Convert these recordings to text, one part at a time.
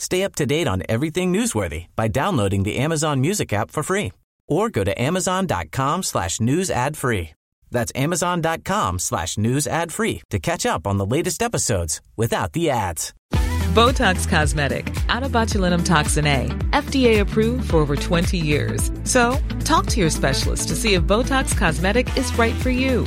Stay up to date on everything newsworthy by downloading the Amazon Music app for free or go to amazon.com slash news ad free. That's amazon.com slash news ad free to catch up on the latest episodes without the ads. Botox Cosmetic, out of botulinum toxin A, FDA approved for over 20 years. So, talk to your specialist to see if Botox Cosmetic is right for you.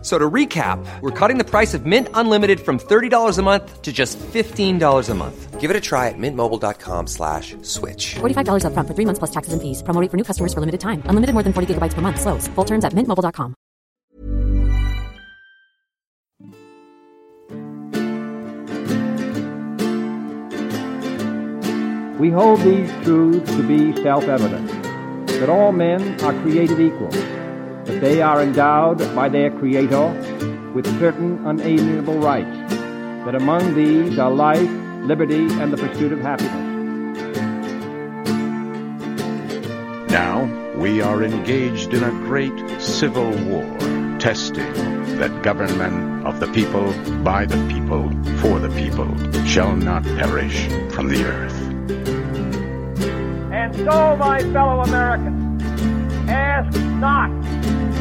F- So to recap, we're cutting the price of Mint Unlimited from $30 a month to just $15 a month. Give it a try at mintmobile.com slash switch. $45 upfront for three months plus taxes and fees. Promo rate for new customers for limited time. Unlimited more than 40 gigabytes per month. Slows. Full terms at mintmobile.com. We hold these truths to be self-evident, that all men are created equal, that they are endowed by their Creator with certain unalienable rights, that among these are life, liberty, and the pursuit of happiness. Now we are engaged in a great civil war, testing that government of the people, by the people, for the people, shall not perish from the earth. And so, my fellow Americans, ask not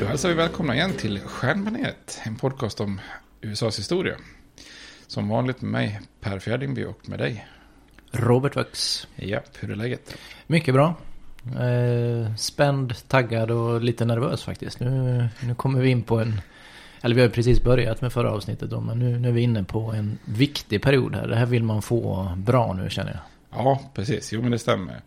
Då hälsar vi välkomna igen till Stjärnbaneret, en podcast om USAs historia. Som vanligt med mig, Per Fjärdingby och med dig. Robert Vux. Ja, hur är läget? Mycket bra. Eh, spänd, taggad och lite nervös faktiskt. Nu, nu kommer vi in på en... Eller vi har precis börjat med förra avsnittet då, men nu, nu är vi inne på en viktig period här. Det här vill man få bra nu känner jag. Ja, precis. Jo, men det stämmer.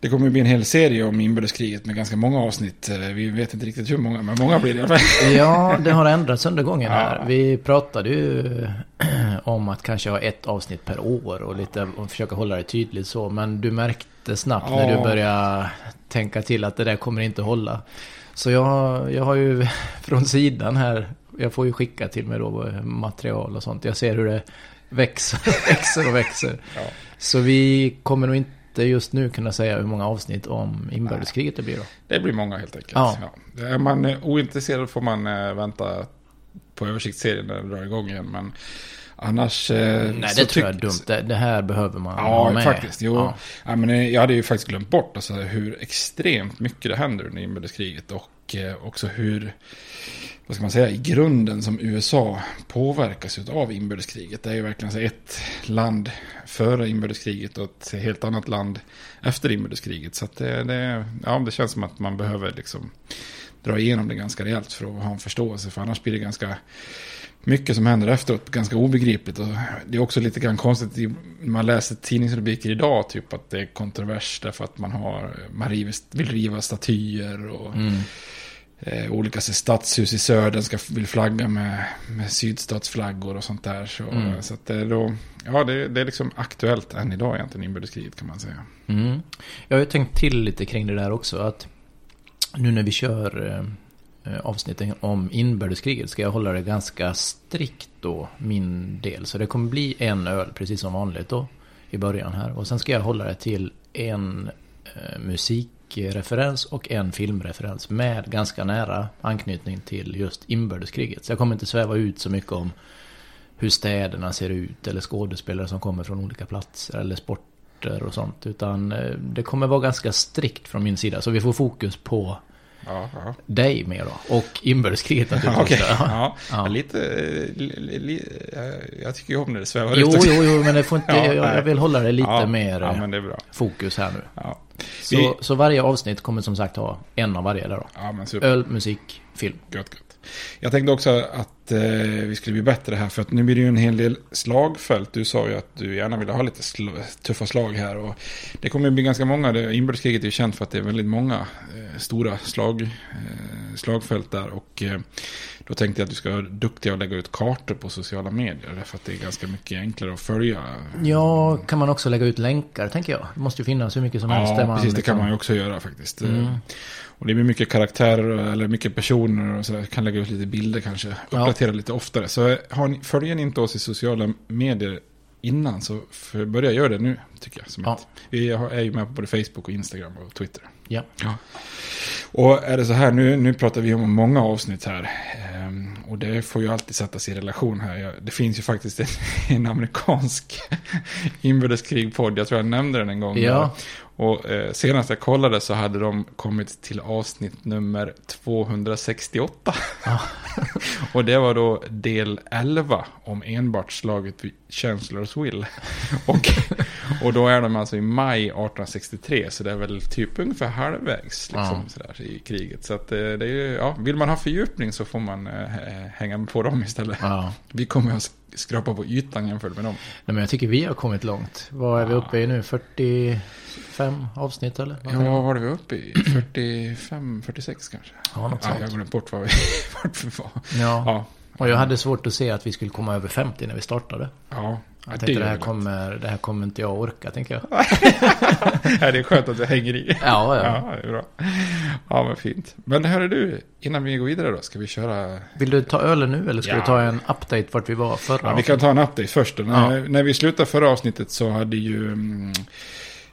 Det kommer att bli en hel serie om inbördeskriget med ganska många avsnitt. Eh, Vi vet inte riktigt hur många, men många blir det. Ja, det har ändrats under gången här. Ja. Vi pratade ju om att kanske ha ett avsnitt per år och lite och försöka hålla det tydligt så. Men du märkte snabbt när Ja. du började tänka till att det där kommer inte hålla. Så jag, jag har ju från sidan här, jag får ju skicka till mig då material och sånt. Jag ser hur det växer, växer och växer. Ja. Så vi kommer nog inte just nu kunna säga hur många avsnitt om inbördeskriget det blir då. Det blir många helt enkelt. Ja. Ja. Är man eh, ointresserad får man eh, vänta på översiktsserien när den drar igång igen. Men annars... eh, Nej, det tror jag är dumt. Det, det här behöver man ha Ja, med. faktiskt. Jo. Ja. Men eh, jag hade ju faktiskt glömt bort alltså, hur extremt mycket det händer under inbördeskriget. Och eh, också hur, vad ska man säga, i grunden som USA påverkas av inbördeskriget. Det är ju verkligen så ett land före inbördeskriget och ett helt annat land efter inbördeskriget. Så det, det, ja, det känns som att man behöver liksom dra igenom det ganska rejält för att ha en förståelse. För annars blir det ganska mycket som händer efteråt ganska obegripligt. Och det är också lite grann konstigt när man läser tidningsrubriker idag, typ att det är kontrovers därför att man har, man river, vill riva statyer och Mm. eh, olika stadshus i södern ska vill flagga med, med sydstatsflaggor och sånt där. Så, Mm. så det är då, ja det, det är liksom aktuellt än idag egentligen, inbördeskriget kan man säga. Mm. Jag har ju tänkt till lite kring det där också. Att nu när vi kör eh, Eh, avsnitten om inbördeskriget ska jag hålla det ganska strikt då, min del. Så det kommer bli en öl, precis som vanligt då, i början här. Och sen ska jag hålla det till en eh, musikreferens och en filmreferens med ganska nära anknytning till just inbördeskriget. Så jag kommer inte sväva ut så mycket om hur städerna ser ut eller skådespelare som kommer från olika platser eller sporter och sånt. Utan eh, det kommer vara ganska strikt från min sida. Så vi får fokus på Ja, ja. dig mer då. Och inbördeskriget Ja, naturligtvis. okej. Ja. Ja. Lite, eh, li, li, jag tycker ju om när det svävar Jo, ut jo, jo, men det får inte, Ja, jag, jag vill hålla det lite Ja, mer ja, fokus här nu. Ja. Så, Vi- så varje avsnitt kommer som sagt ha en av varje där då. Ja. Öl, musik, film. Gött, gött. Jag tänkte också att eh, vi skulle bli bättre här för att nu blir det ju en hel del slagfält. Du sa ju att du gärna ville ha lite sl tuffa slag här och det kommer ju bli ganska många. Det- Inbördeskriget är ju känt för att det är väldigt många eh, stora slag, eh, slagfält där och eh, då tänkte jag att du ska vara duktig och lägga ut kartor på sociala medier därför att det är ganska mycket enklare att följa. Ja, kan man också lägga ut länkar tänker jag. Det måste ju finnas hur mycket som helst. Ja, man precis. Det liksom- kan man ju också göra faktiskt. Mm. Och det blir mycket karaktärer eller mycket personer och sådär. Kan lägga ut lite bilder kanske. Uppdatera lite oftare. Så har ni, följer ni inte oss i sociala medier innan så börja göra det nu tycker jag. Som Ja. vi är ju med på både Facebook och Instagram och Twitter. Ja. Ja. Och är det så här, nu, nu pratar vi om många avsnitt här. Ehm, och det får ju alltid sättas i relation här. Jag, det finns ju faktiskt en, en amerikansk inbördeskrigpodd. Jag tror jag nämnde den en gång. Ja. Och eh, senast jag kollade så hade de kommit till avsnitt nummer 268. och det var då del 11 om enbart slaget vid Chancellor's och, och då är de alltså i maj 1863, så det är väl typ ungefär halvvägs liksom, Ja. sådär, i kriget. Så att, eh, det är ju, ja, vill man ha fördjupning så får man eh, hänga på dem istället. Ja. Vi kommer att skrapa på ytan jämfört med dem. Nej, men jag tycker vi har kommit långt. Vad är vi uppe i nu? 45 avsnitt eller? Vad Ja, vad var det vi uppe i? 45, 46 kanske? Ja, något ja, sånt. Jag har glömt bort vad vi, vart vi var. Ja. Ja. Och jag hade svårt att se att vi skulle komma över 50 när vi startade. Ja, Jag tänkte det, här kommer, det här kommer inte jag orka, tänker jag. ja, det är skönt att du hänger i. Ja, ja. ja det är bra. Ja, men fint. Men hörru du, innan vi går vidare då, ska vi köra... Vill du ta ölen nu eller ska Ja. du ta en update vart vi var förra Ja, vi kan ta en update först. När, när vi slutade förra avsnittet så hade ju... mm,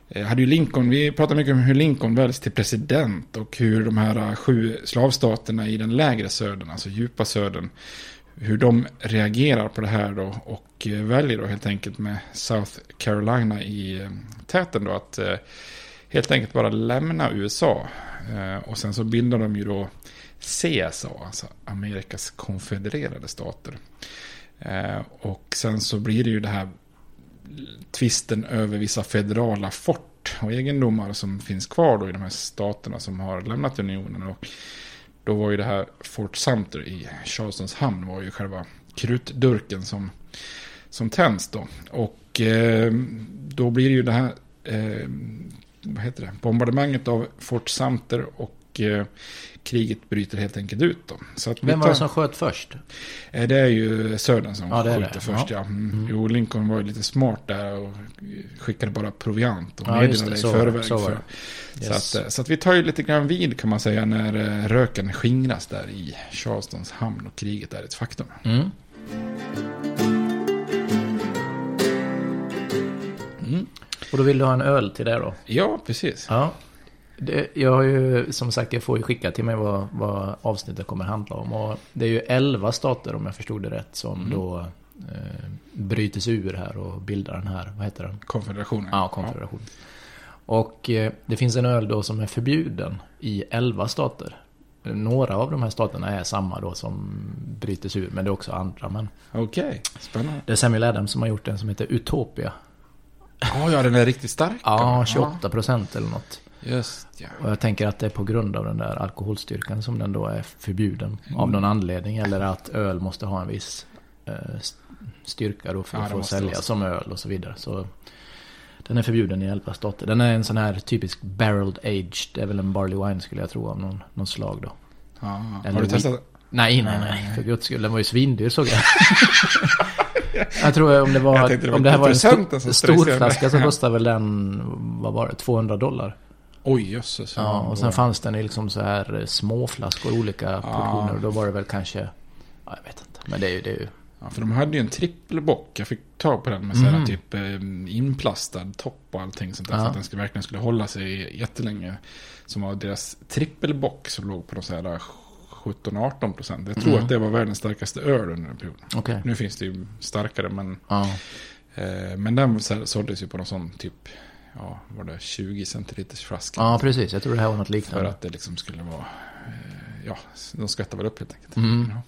eh, hade ju Lincoln, vi pratade mycket om hur Lincoln väljs till president och hur de här sju slavstaterna i den lägre södern, alltså djupa södern, hur de reagerar på det här då och eh, väljer då helt enkelt med South Carolina i eh, täten då att eh, helt enkelt bara lämna USA. Och sen så bildar de ju då CSA, alltså Amerikas konfedererade stater. Och sen så blir det ju det här tvisten över vissa federala fort och egendomar som finns kvar då i de här staterna som har lämnat unionen. Och då var ju det här Fort Sumter i Charlestons hamn var ju själva krutdurken som, som tänds då. Och eh, då blir det ju det här eh, vad heter det? bombardemanget av Fort Sumter och eh, kriget bryter helt enkelt ut då. Så att Vem var det som sköt först? Eh, Det är ju Södern som Ja, skjuter det. först, ja. Ja. Mm. Jo, Lincoln var ju lite smart där och skickade bara proviant och Ja, meddelade i förväg. Så för, det. så, Yes. att, eh, så att vi tar ju lite grann vid kan man säga när eh, röken skingras där i Charlestons hamn och kriget är ett faktum. Mm. Mm. Och då vill du ha en öl till det då? Ja, precis. Ja. Det, jag har ju, som sagt, jag får ju skicka till mig vad, vad avsnittet kommer handla om. Och det är ju 11 stater, om jag förstod det rätt, som Mm. då eh, bryter sig ur här och bildar den här, vad heter den? Konfederationen. Ja, konfederation. Och eh, det finns en öl då som är förbjuden i 11 stater. Några av de här staterna är samma då som bryter sig ur, men det är också andra. Men Okej, spännande. det är Samuel Adams som har gjort den som heter Utopia. Ja, ja, den är riktigt stark. Ja, 28 procent eller något. Just ja. Och jag tänker att det är på grund av den där alkoholstyrkan som den då är förbjuden av någon anledning. Eller att öl måste ha en viss eh, st- styrka då för Ja, att få måste sälja vara så. som öl och så vidare. Så den är förbjuden i 11 stater. Den är en sån här typisk barreled aged. Det är väl en barley wine skulle jag tro av någon, någon slag då. Ja, har du testat? Nej, nej, nej. För guds skull. Den var ju svindyr såg jag. jag tror om det var... Det om det här var en intressenten stor, flaska så kostade väl den, vad var det, 200 dollar. Oj, jösses. Ja, och sen fanns den i liksom så här eh, små flaskor, olika portioner. Och då var det väl kanske, ja, jag vet inte. Men det är ju, det är ju, Ja, för de hade ju en trippelbock. Jag fick tag på den med sådär Mm. typ eh, inplastad topp och allting sånt där. Ja. För att den skulle, verkligen skulle hålla sig jättelänge. Som var deras trippelbock som låg på sån här 17-18 procent. Jag tror Mm. att det var världens starkaste öl under den perioden. Okej. Nu finns det ju starkare men... ja. Eh, men den så- såldes ju på någon sån typ... Ja, var det 20 centiliters flaska. ja, precis. Jag tror det här var något För liknande. att det liksom skulle vara... Eh, ja, de skvättade väl upp helt enkelt. Mm. Ja.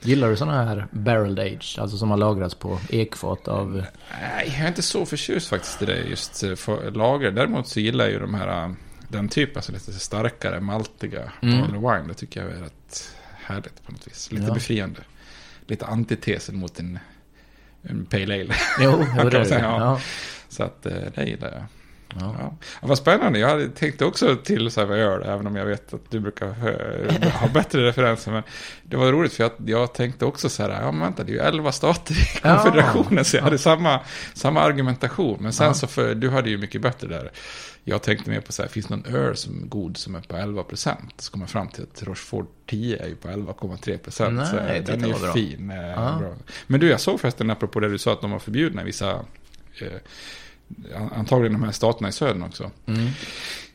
Gillar du sådana här barrel age? Alltså som har lagrats på ekfat av... Nej, jag är inte så förtjust faktiskt i det just eh, för lager. Däremot så gillar jag ju de här, eh, den typ, alltså lite starkare, maltiga Mm. wine. Det tycker jag är rätt härligt på något vis. Lite Ja. befriande. Lite antitesen mot en, en pale ale. Jo, det är det. ja. Ja. Så att eh, det gillar jag. Ja. Ja. Ja, vad spännande, jag hade tänkt också till så här vad jag gör, även om jag vet att du brukar eh, ha bättre referenser. Men det var roligt för jag, jag tänkte också så här, ja men vänta, det är ju 11 stater i Ja. konfederationen, så jag hade samma, samma argumentation. Men sen Ja. så, för, du hade ju mycket bättre där. Jag tänkte mer på så här, finns det någon öl som är god som är på 11 procent? Så kommer jag fram till att Rochefort 10 är ju på 11,3 procent. Den är ju fin. eh, Ja. Bra. Men du, jag såg förresten apropå det du sa att de var förbjudna i vissa antagligen de här staterna i södern också. Mm.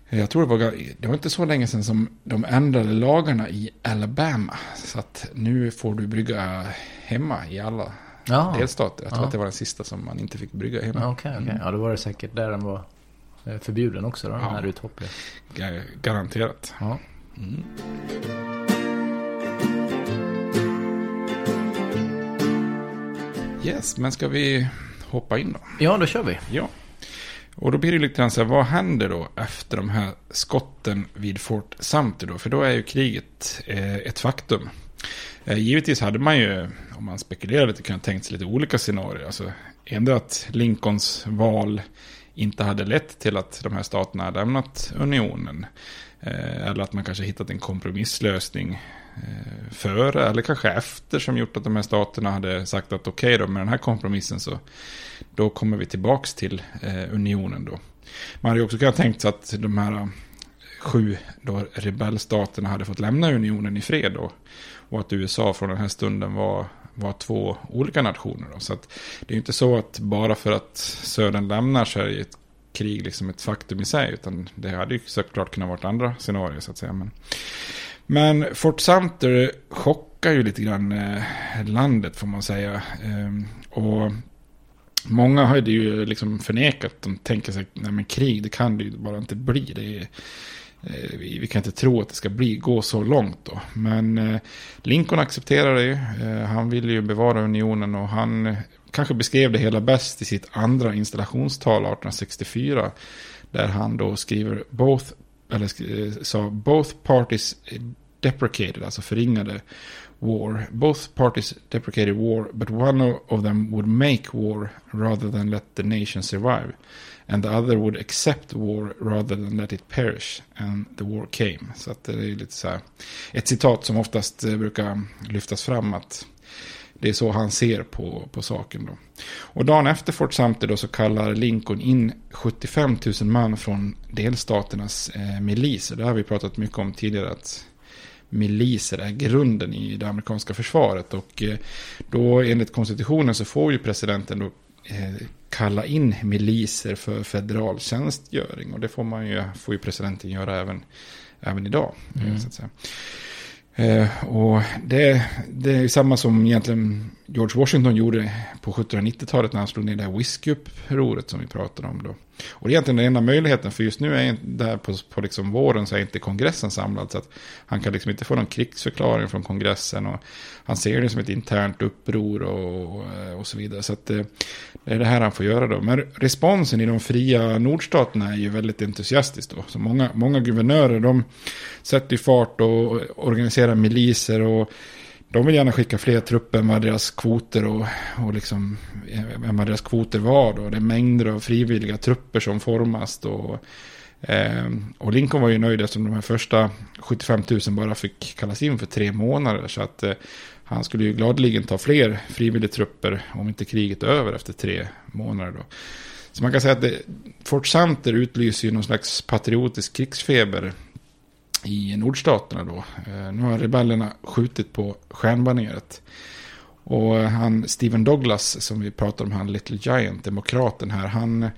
Jag tror det var, det var inte så länge sedan som de ändrade lagarna i Alabama. Så att nu får du brygga hemma i alla Ja. delstater. Jag tror Ja. att det var den sista som man inte fick brygga hemma. Ja, Okej, okej. Ja, då var det säkert där den var eh, förbjuden också då, den Ja. här uthoppet. Ga- Garanterat. Ja. Mm. Yes, men ska vi hoppa in då? ja, då kör vi. Ja. Och då blir det lite grann så här, vad händer då efter de här skotten vid Fort Sumter då? För då är ju kriget eh, ett faktum. Eh, givetvis hade man ju, om man spekulerar lite, kunnat tänkt sig lite olika scenarier. Alltså, ändå att Lincolns val inte hade lett till att de här staterna hade lämnat unionen. Eh, eller att man kanske hittat en kompromisslösning Eh, före eller kanske efter som gjort att de här staterna hade sagt att okej då med den här kompromissen så då kommer vi tillbaks till eh, unionen då. Man hade ju också kunnat tänkt sig att de här eh, sju då rebellstaterna hade fått lämna unionen i fred då. Och att USA från den här stunden var, var två olika nationer då. Så att det är ju inte så att bara för att södern lämnar så är det ett krig liksom ett faktum i sig. Utan det hade ju såklart kunnat vara andra scenarier så att säga. Men, men Fort Sumter chockar ju lite grann eh, landet får man säga. Ehm, och många hade ju liksom förnekat. De tänker sig, nej men krig det kan det ju bara inte bli. Det är, eh, vi, vi kan inte tro att det ska bli, gå så långt då. Men eh, Lincoln accepterar det ju. Eh, han ville ju bevara unionen och han kanske beskrev det hela bäst i sitt andra installationstal 1864. Där han då skriver both, eller eh, sa both parties deprecated, alltså förringade war. Both parties deprecated war, but one of them would make war rather than let the nation survive. And the other would accept war rather than let it perish. And the war came. Så att det är lite så här. Ett citat som oftast eh, brukar lyftas fram att det är så han ser på, på saken då. Och dagen efter Fort Sumter då så kallar Lincoln in 75 000 man från delstaternas eh, miliser. Det har vi pratat mycket om tidigare att miliser är grunden i det amerikanska försvaret. Och eh, då enligt konstitutionen så får ju presidenten då eh, kalla in miliser för federal tjänstgöring. Och det får man ju, får ju presidenten göra även, även idag. Mm. Så att säga. Eh, och det, det är ju samma som egentligen George Washington gjorde på 1790-talet när han slog ner det här whiskyupproret som vi pratade om då. Och det är egentligen den enda möjligheten, för just nu är inte där på, på liksom våren så är inte kongressen samlad. Så att han kan liksom inte få någon krigsförklaring från kongressen. Och han ser det som ett internt uppror och, och, och så vidare. Så att det, det är det här han får göra då. Men responsen i de fria nordstaterna är ju väldigt entusiastisk då. Så många, många guvernörer de sätter ju fart och organiserar miliser och de vill gärna skicka fler trupper än vad deras kvoter och, och liksom, eh, än vad deras kvoter var. Då. Det är mängder av frivilliga trupper som formas. Då. Eh, och Lincoln var ju nöjd eftersom de här första 75 000 bara fick kallas in för tre månader. Så att eh, han skulle ju gladeligen ta fler frivilligtrupper om inte kriget är över efter tre månader. Då. Så man kan säga att det, Fort Sumter utlyser ju någon slags patriotisk krigsfeber i nordstaterna då. Eh, nu har rebellerna skjutit på stjärnbaneret. Och han, Stephen Douglas, som vi pratar om, han Little Giant, demokraten här, han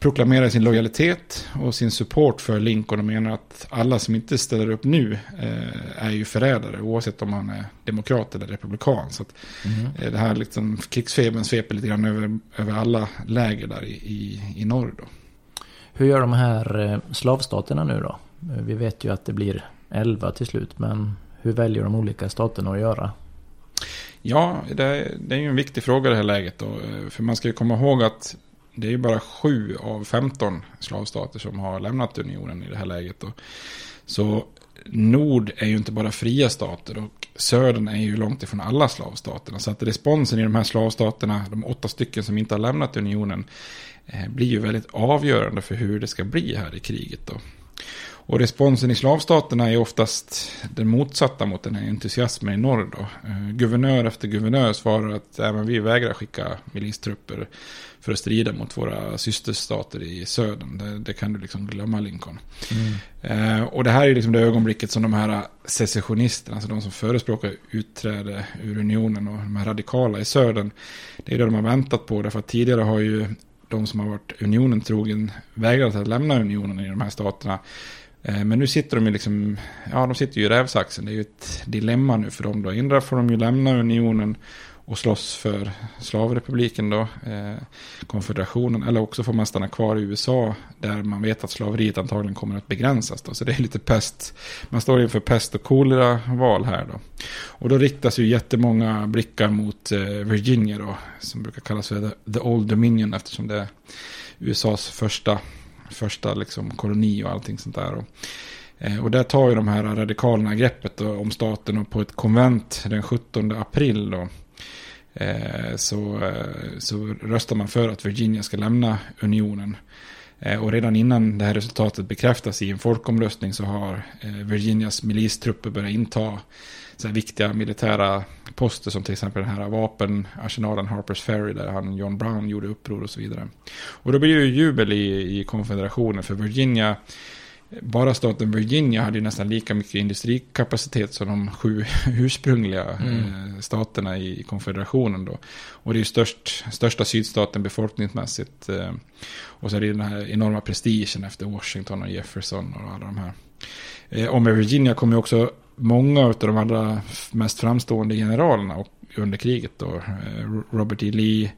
proklamerar sin lojalitet och sin support för Lincoln och menar att alla som inte ställer upp nu eh, är ju förrädare oavsett om man är demokrat eller republikan. Så att, mm. eh, det här liksom, krigsfebern sveper lite grann över, över alla läger där i, i, i norr. Då. Hur gör de här eh, slavstaterna nu då? Vi vet ju att det blir elva till slut, men hur väljer de olika staterna att göra? Ja, det, är ju en viktig fråga i det här läget. Då, för man ska ju komma ihåg att det är ju bara sju av 15 slavstater som har lämnat unionen i det här läget. Då. Så nord är ju inte bara fria stater och södern är ju långt ifrån alla slavstaterna. Så att responsen i de här slavstaterna, de åtta stycken som inte har lämnat unionen, eh, blir ju väldigt avgörande för hur det ska bli här i kriget. Då. Och responsen i slavstaterna är oftast den motsatta mot den här entusiasmen i norr. Då. Eh, guvernör efter guvernör svarar att även vi vägrar skicka milistrupper för att strida mot våra systerstater i södern. Det, det kan du liksom glömma Lincoln. Mm. Eh, och det här är liksom det ögonblicket som de här secessionisterna, alltså de som förespråkar utträde ur unionen och de här radikala i södern, det är det de har väntat på. Därför att tidigare har ju de som har varit unionen trogen vägrat att lämna unionen i de här staterna. Eh, men nu sitter de ju liksom, ja de sitter ju i rävsaxen. Det är ju ett dilemma nu för dem då. Endera får de ju lämna unionen och slåss för slavrepubliken då, eh, konfederationen. Eller också får man stanna kvar i USA där man vet att slaveriet antagligen kommer att begränsas. Då. Så det är lite pest, man står inför pest och kolera-val här då. Och då riktas ju jättemånga blickar mot eh, Virginia då, som brukar kallas för the, the Old Dominion eftersom det är USAs första, första liksom koloni och allting sånt där. Och, eh, och där tar ju de här radikalerna greppet då, om staten och på ett konvent den 17 april då eh, så, eh, så röstar man för att Virginia ska lämna unionen. Och redan innan det här resultatet bekräftas i en folkomröstning så har Virginias milistrupper börjat inta så viktiga militära poster som till exempel den här vapenarsenalen Harpers Ferry där han John Brown gjorde uppror och så vidare. Och då blir det ju jubel i, i konfederationen för Virginia bara staten Virginia hade ju nästan lika mycket industrikapacitet som de sju ursprungliga mm. Eh, staterna i konfederationen då. Och det är ju störst, största sydstaten befolkningsmässigt. Eh, och så är det den här enorma prestigen efter Washington och Jefferson och alla de här. Eh, och med Virginia kommer ju också många av de allra mest framstående generalerna under kriget då. Robert E. Lee,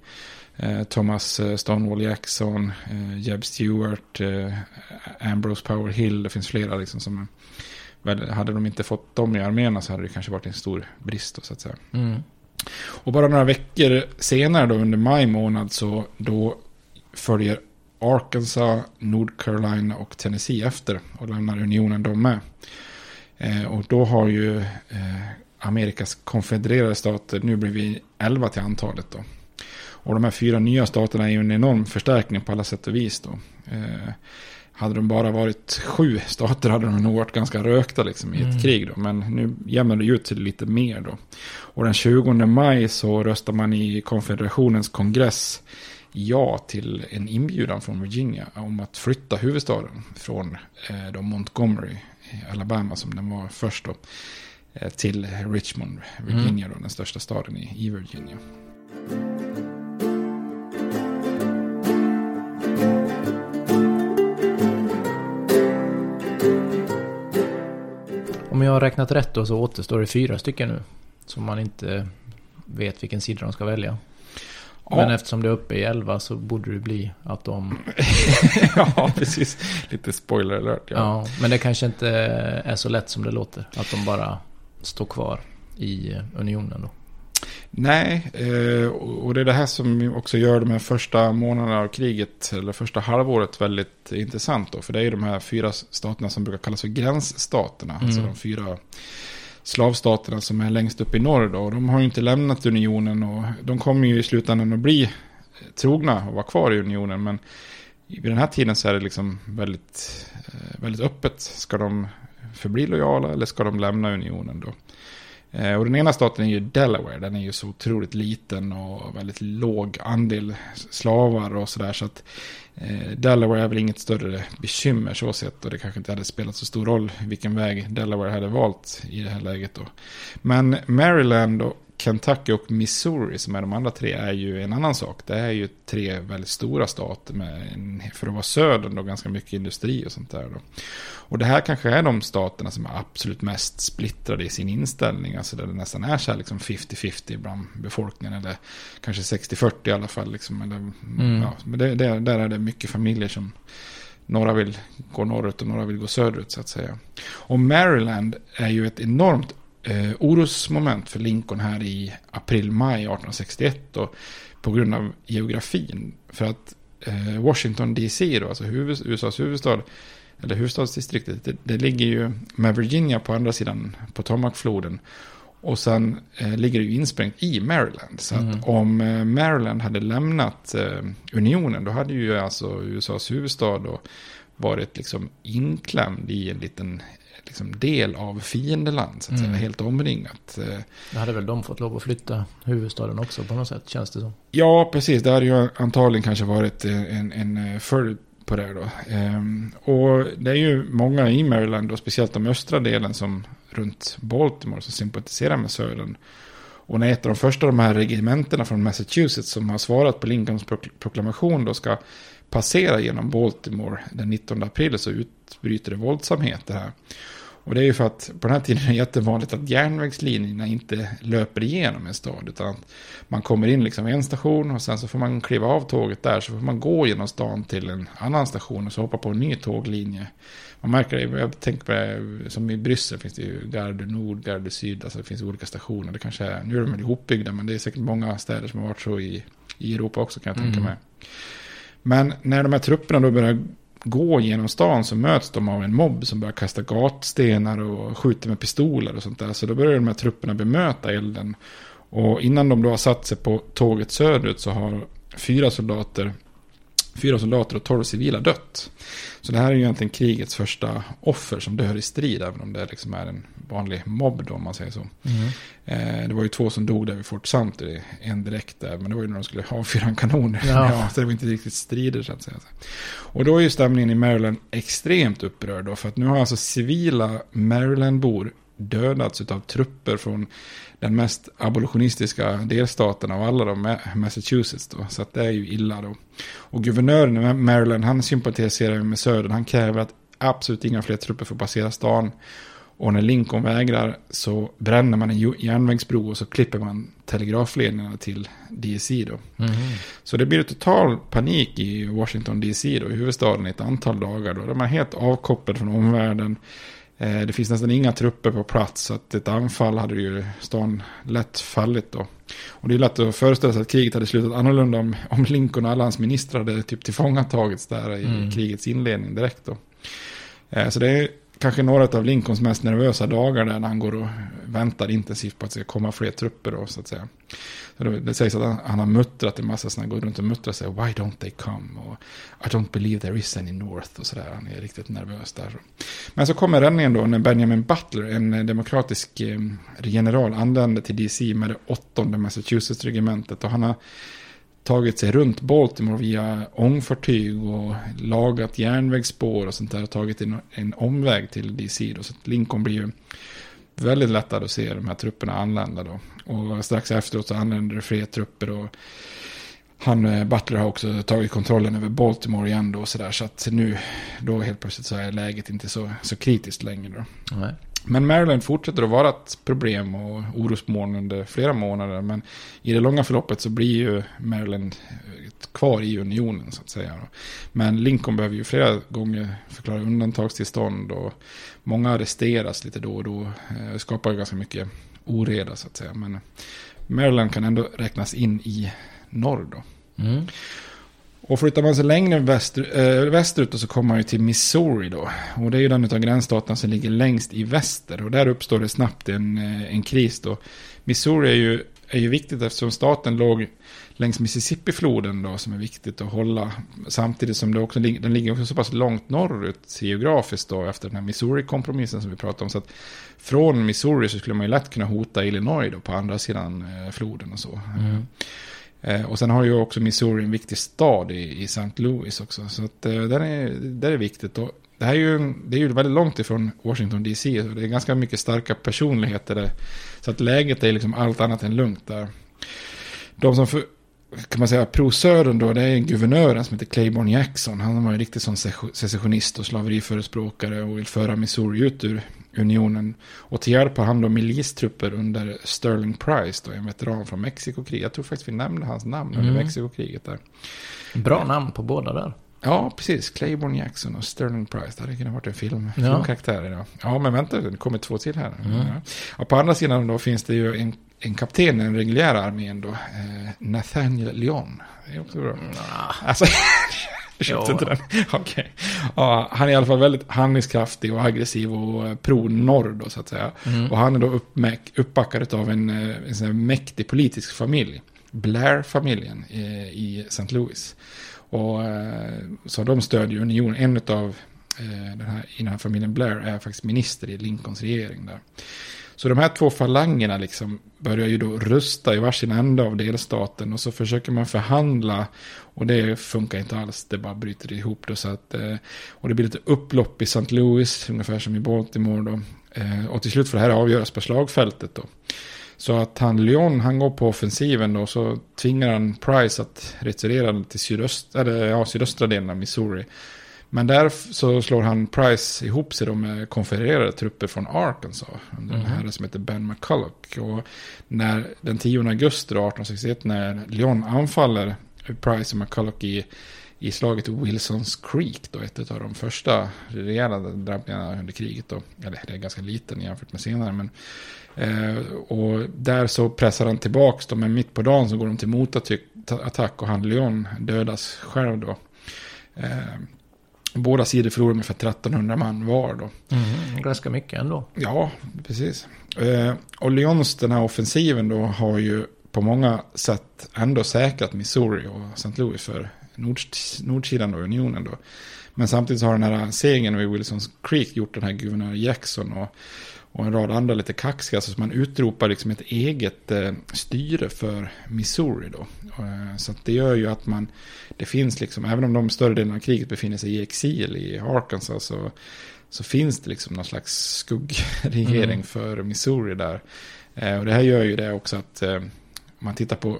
Eh, Thomas eh, Stonewall Jackson, eh, Jeb Stewart, Ambrose Power Hill. Det finns flera liksom som... hade de inte fått dem i arméerna så hade det kanske varit en stor brist då, så att säga. Mm. Och bara några veckor senare då under maj månad så då följer Arkansas, North Carolina och Tennessee efter och lämnar unionen de med. Eh, och då har ju eh, Amerikas konfedererade stater nu blivit 11 till antalet då. Och de här fyra nya staterna är ju en enorm förstärkning på alla sätt och vis då. Eh, hade de bara varit sju stater hade de nog varit ganska rökta liksom, i ett mm. krig. Då. Men nu jämnar det ut till lite mer. Då. Och den 20 maj så röstar man i konfederationens kongress ja till en inbjudan från Virginia om att flytta huvudstaden från eh, Montgomery, Alabama som den var först då, eh, till Richmond, Virginia, mm. då, den största staden i, i Virginia. Om jag har räknat rätt då så återstår det fyra stycken nu. Som man inte vet vilken sida de ska välja. Ja. Men eftersom det är uppe i elva så borde det bli att de... ja, precis. Lite spoiler alert. Ja. ja, men det kanske inte är så lätt som det låter. Att de bara står kvar i unionen då. Nej, eh, och det är det här som också gör de här första månaderna av kriget, eller första halvåret, väldigt intressant. Då, för det är ju de här fyra staterna som brukar kallas för gränsstaterna. Mm. Alltså de fyra slavstaterna som är längst upp i norr. Då. De har ju inte lämnat unionen och de kommer ju i slutändan att bli trogna och vara kvar i unionen. Men vid den här tiden så är det liksom väldigt, eh, väldigt öppet. Ska de förbli lojala eller ska de lämna unionen då? Eh, och den ena staten är ju Delaware. Den är ju så otroligt liten och väldigt låg andel slavar och sådär. Så att eh, Delaware är väl inget större bekymmer så sett. Och det kanske inte hade spelat så stor roll vilken väg Delaware hade valt i det här läget då. Men Maryland och Kentucky och Missouri som är de andra tre är ju en annan sak. Det är ju tre väldigt stora stater med, för att vara södern då, ganska mycket industri och sånt där. Då. Och det här kanske är de staterna som är absolut mest splittrade i sin inställning. Alltså där det nästan är så här liksom 50-50 bland befolkningen. Eller kanske 60-40 i alla fall. Liksom, eller, mm. ja, men det, det, där är det mycket familjer som några vill gå norrut och några vill gå söderut så att säga. Och Maryland är ju ett enormt eh, orosmoment för Lincoln här i april-maj 1861. Och på grund av geografin. För att eh, Washington DC, då, alltså huvud, USAs huvudstad, eller huvudstadsdistriktet, det, det, ligger ju med Virginia på andra sidan Potomacfloden. Och sen eh, ligger det ju insprängt i Maryland. Så mm. att om eh, Maryland hade lämnat eh, unionen, då hade ju alltså USAs huvudstad då varit liksom inklämd i en liten liksom del av fiendeland, så att mm. säga, helt omringat. Det hade väl de fått lov att flytta huvudstaden också på något sätt, känns det som. Ja, precis. Det hade ju antagligen kanske varit en, en följd på det då. Ehm, och det är ju många i Maryland, och speciellt de östra delen som runt Baltimore, som sympatiserar med södern. Och när ett av de första av de här regementena från Massachusetts som har svarat på Lincolns proklamation då ska passera genom Baltimore den 19 april så utbryter det våldsamheter här. Och det är ju för att på den här tiden är det jättevanligt att järnvägslinjerna inte löper igenom en stad. Utan att man kommer in liksom en station och sen så får man kliva av tåget där. Så får man gå genom stan till en annan station och så hoppa på en ny tåglinje. Man märker det, jag tänker på det, som i Bryssel finns det ju Garde Nord, Garde Syd. Alltså det finns olika stationer. Det kanske är, nu är de väl ihopbyggda men det är säkert många städer som har varit så i, i Europa också kan jag tänka mm. mig. Men när de här trupperna då börjar gå genom stan så möts de av en mobb som börjar kasta gatstenar och skjuter med pistoler och sånt där. Så då börjar de här trupperna bemöta elden. Och innan de då har satt sig på tåget söderut så har fyra soldater Fyra soldater och tolv civila dött. Så det här är ju egentligen krigets första offer som dör i strid, även om det liksom är en vanlig mobb då, om man säger så. Mm. Eh, det var ju två som dog där vid Fort Sumter, en direkt där, men det var ju när de skulle avfyra en kanon. Ja. ja. så det var inte riktigt strider så att säga. Och då är ju stämningen i Maryland extremt upprörd då, för att nu har alltså civila Marylandbor dödats av trupper från den mest abolitionistiska delstaten av alla, de, Massachusetts. Då, så att det är ju illa då. Och guvernören i Maryland, han sympatiserar med södern. Han kräver att absolut inga fler trupper får passera stan. Och när Lincoln vägrar så bränner man en järnvägsbro och så klipper man telegrafledningarna till DC då. Mm. Så det blir total panik i Washington DC då, i huvudstaden i ett antal dagar då. De är helt avkopplade från omvärlden. Eh, det finns nästan inga trupper på plats så att ett anfall hade ju stan lätt fallit då. Och det är lätt att föreställa sig att kriget hade slutat annorlunda om, om Lincoln och alla hans ministrar hade typ tillfångatagits där i mm. krigets inledning direkt då. Eh, så det är kanske några av Lincolns mest nervösa dagar där när han går och väntar intensivt på att det ska komma fler trupper då så att säga. Det sägs att han, har muttrat en massa sådana, går runt och muttrar sig. Why don't they come? Och I don't believe there is any north och sådär. Han är riktigt nervös där. Men så kommer räddningen då när Benjamin Butler, en demokratisk eh, general, anländer till DC med det åttonde Massachusetts-regementet. Och han har tagit sig runt Baltimore via ångfartyg och lagat järnvägsspår och sånt där. Och tagit en, en omväg till DC. Då, så Lincoln blir ju väldigt lättad att se de här trupperna anlända då. Och strax efteråt så anländer det fler trupper och han, eh, Butler har också tagit kontrollen över Baltimore igen då. Så, där, så att nu, då helt plötsligt så är läget inte så, så kritiskt längre då. Nej. Men Maryland fortsätter att vara ett problem och orosmoln under flera månader. Men i det långa förloppet så blir ju Maryland kvar i unionen så att säga. Men Lincoln behöver ju flera gånger förklara undantagstillstånd och många arresteras lite då och då. Det eh, skapar ganska mycket oreda så att säga. Men Maryland kan ändå räknas in i norr då. Mm. Och flyttar man sig längre väster, äh, västerut så kommer man ju till Missouri då. Och det är ju den av gränsstaterna som ligger längst i väster. Och där uppstår det snabbt en, eh, en kris då. Missouri är ju är ju viktigt eftersom staten låg längs Mississippi-floden då som är viktigt att hålla. Samtidigt som det också, den ligger också så pass långt norrut geografiskt då efter den här Missouri-kompromissen som vi pratade om. Så att från Missouri så skulle man ju lätt kunna hota Illinois då på andra sidan eh, floden och så. Mm. Eh, och sen har ju också Missouri en viktig stad i, i St. Louis också. Så att eh, den är, det är viktigt. Och det här är ju, det är ju väldigt långt ifrån Washington DC. Det är ganska mycket starka personligheter där. Så att läget är liksom allt annat än lugnt där. De som för, kan man säga pro-södern då, det är guvernören som heter Claiborne Jackson. Han var ju riktigt sån secessionist och slaveriförespråkare och vill föra Missouri ut ur unionen. Och till hjälp har han då milistrupper under Sterling Price, då, en veteran från Mexikokriget. Jag tror faktiskt vi nämnde hans namn under Mm. Mexikokriget där. Bra namn på båda där. Ja, precis. Claiborne Jackson och Sterling Price. Det hade kunnat varit en film, Ja. filmkaraktär idag. Ja, men vänta, det kommer två till här. Mm. Ja. På andra sidan då finns det ju en, en kapten i den reguljära armén då. Eh, Nathaniel Lyon. Det är också bra. Alltså, jag köpte inte den. Okej. Ja, han är i alla fall väldigt handlingskraftig och aggressiv och eh, pro-norr då så att säga. Mm. Och han är då uppbackad av en, eh, en sån mäktig politisk familj. Blair-familjen eh, i St. Louis. Och så de stödjer unionen. En av den här, i den här familjen Blair är faktiskt minister i Lincolns regering där. Så de här två falangerna liksom börjar ju då rusta i varsin ände av delstaten och så försöker man förhandla och det funkar inte alls, det bara bryter ihop då så att eh, och det blir lite upplopp i St. Louis, ungefär som i Baltimore då. Eh, och till slut får det här avgöras på slagfältet då. Så att han Lyon, han går på offensiven då, så tvingar han Price att retirera till sydöst, eller, ja, sydöstra delen av Missouri. Men där så slår han Price ihop sig med konfedererade trupper från Arkansas. Under en Mhm. herre som heter Ben McCulloch. Och när den 10 augusti då, 1861 när Lyon anfaller Price och McCulloch i, i slaget Wilsons Creek. Då, ett av de första rejäla drabbningarna under kriget. Då. Eller det är ganska liten jämfört med senare. Men, eh, och där så pressar han tillbaks dem. Men mitt på dagen så går de till motattack och han Lyon dödas själv då. Eh, Båda sidor förlorar ungefär 1300 man var då. Mm, ganska mycket ändå. Ja, precis. Eh, och Lyons, den här offensiven då, har ju på många sätt ändå säkrat Missouri och St. Louis för nord, nordsidan av unionen då. Men samtidigt så har den här segern vid Wilsons Creek gjort den här guvernör Jackson och, och en rad andra lite kaxiga. Så man utropar liksom ett eget eh, styre för Missouri då. Eh, så det gör ju att man, det finns liksom, även om de större delen av kriget befinner sig i exil i Arkansas så, så finns det liksom någon slags skuggregering Mm. för Missouri där. Eh, och det här gör ju det också att eh, om man tittar på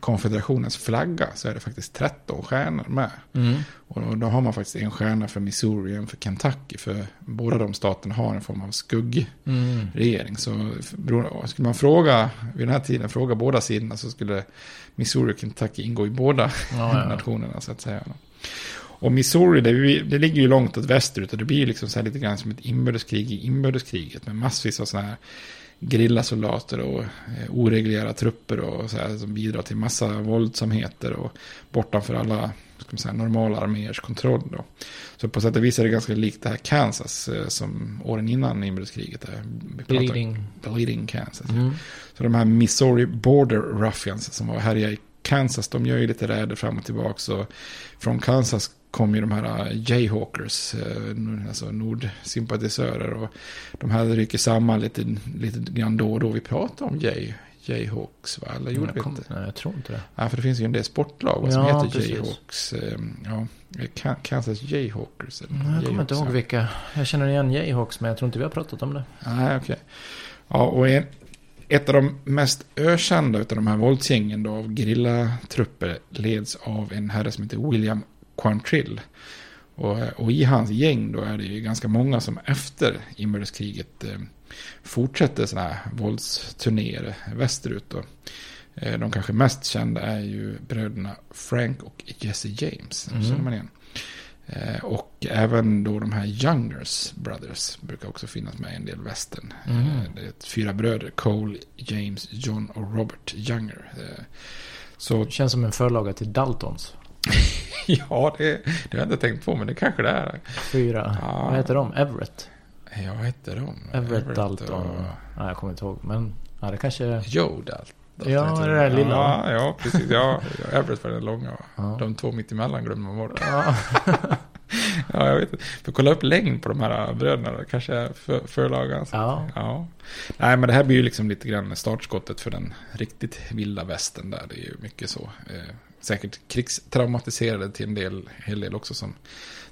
konfederationens flagga så är det faktiskt 13 stjärnor med. Mm. Och då, har man faktiskt en stjärna för Missouri och en för Kentucky. För båda de staterna har en form av skuggregering. Mm. Så skulle man fråga vid den här tiden, fråga båda sidorna så skulle Missouri och Kentucky ingå i båda Ja, ja. nationerna så att säga. Och Missouri, det, det ligger ju långt åt västerut och det blir liksom så lite grann som ett inbördeskrig i inbördeskriget med massvis av sådana här grillasoldater och eh, oreglerade trupper och så här, som bidrar till massa våldsamheter och bortanför alla säga, normala arméers kontroll. Då. Så på sätt och vis är det ganska likt det här Kansas eh, som åren innan inbördeskriget. Bleeding. Bleeding Kansas. Mm. Så de här Missouri Border Ruffians som var här i Kansas, de gör ju lite räder fram och tillbaka. Så från Kansas kom ju de här äh, Jayhawkers, eh, alltså nordsympatisörer. Och de här rycker samman lite, lite grann då och då. Vi pratar om Jay, Jayhawks, va? Eller gjorde Jag vi inte? Nej, jag tror inte det. Ja, för det finns ju en del sportlag som Ja, heter precis. Jayhawks. eh, Ja, Ka- Kansas Jayhawkers. eller Jag kommer inte Jayhawks, ihåg ja. vilka. Jag känner igen Jayhawks men jag tror inte vi har pratat om det. Nej, okej. Ja, och en, ett av de mest ökända av de här våldsgängen då, av gerillatrupper leds av en herre som heter William Quantrill. Och, och i hans gäng då är det ju ganska många som efter inbördeskriget eh, fortsätter sådana här våldsturnéer västerut. Då. Eh, de kanske mest kända är ju bröderna Frank och Jesse James. Mm. känner man igen. Eh, och även då de här Youngers Brothers brukar också finnas med i en del västern. Mm. Det är fyra bröder, Cole, James, John och Robert Younger. Eh, så Känns som en förlaga till Daltons. ja, det, det har jag inte tänkt på, men det kanske det är. Fyra. Ja. Vad heter de? Everett? Ja, vad hette de? Everett, Dalton. och Nej, jag kommer inte ihåg. Men ja, det kanske... Joe Dalton. Ja, för det där lilla, Ja, ja precis. Ja, ja, Everett var den långa. Ja. De två mitt emellan glömmer man bort. Ja. Ja, jag vet inte. Får kolla upp längd på de här bröderna då. Kanske för, förlagan. Ja. ja. Nej, men det här blir ju liksom lite grann startskottet för den riktigt vilda västern där. Det är ju mycket så. Säkert krigstraumatiserade till en del, hel del också som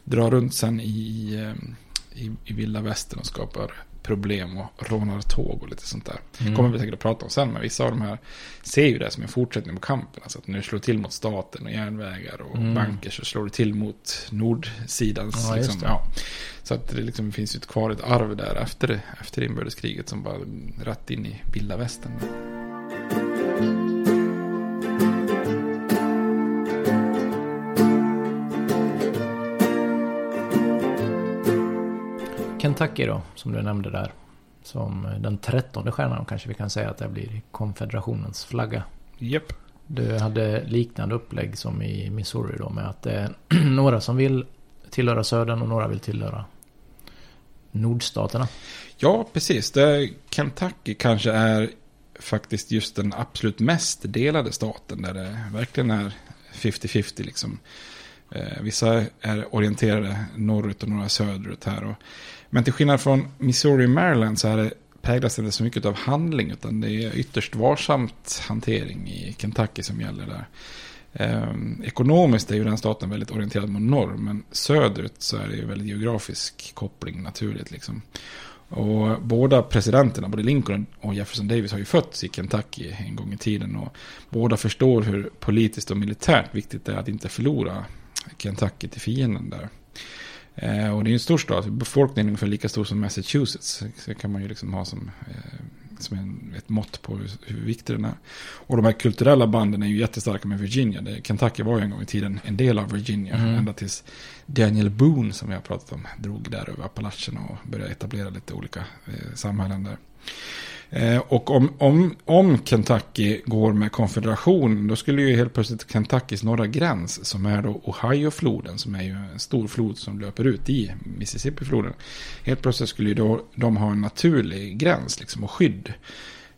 drar runt sen i, i, i vilda västern och skapar problem och rånar tåg och lite sånt där. Mm. kommer vi säkert att prata om sen, men vissa av de här ser ju det som en fortsättning på kampen. Alltså att du slår till mot staten och järnvägar och Mm. banker så slår du till mot nordsidans. Ja, liksom, det. ja. Så att det liksom finns ju kvar ett arv där efter, efter inbördeskriget som bara rätt in i vilda västern. Kentucky då, som du nämnde där. Som den trettonde stjärnan kanske vi kan säga att det blir konfederationens flagga. Japp. Du hade liknande upplägg som i Missouri då med att det är några som vill tillhöra södern och några vill tillhöra nordstaterna. Ja, precis. Det, Kentucky kanske är faktiskt just den absolut mest delade staten. Där det verkligen är 50-50 liksom. Eh, vissa är orienterade norrut och några söderut här. Och, men till skillnad från Missouri och Maryland så är det, präglas det inte så mycket av handling. Utan det är ytterst varsamt hantering i Kentucky som gäller där. Eh, ekonomiskt är ju den staten väldigt orienterad mot norr. Men söderut så är det ju väldigt geografisk koppling naturligt liksom. Och båda presidenterna, både Lincoln och Jefferson Davis, har ju fötts i Kentucky en gång i tiden. Och båda förstår hur politiskt och militärt viktigt det är att inte förlora Kentucky till fienden där. Eh, och det är en stor stad, befolkningen är ungefär lika stor som Massachusetts. Så kan man ju liksom ha som, eh, som en, ett mått på hur, hur viktig den är. Och de här kulturella banden är ju jättestarka med Virginia. Det, Kentucky var ju en gång i tiden en del av Virginia. Mm. Ända tills Daniel Boone, som vi har pratat om, drog där över Appalachen och började etablera lite olika eh, samhällen där. Eh, och om, om, om Kentucky går med konfederation, då skulle ju helt plötsligt Kentuckys norra gräns, som är då Ohiofloden, som är ju en stor flod som löper ut i Mississippifloden, Helt plötsligt skulle ju då de ha en naturlig gräns liksom, och skydd.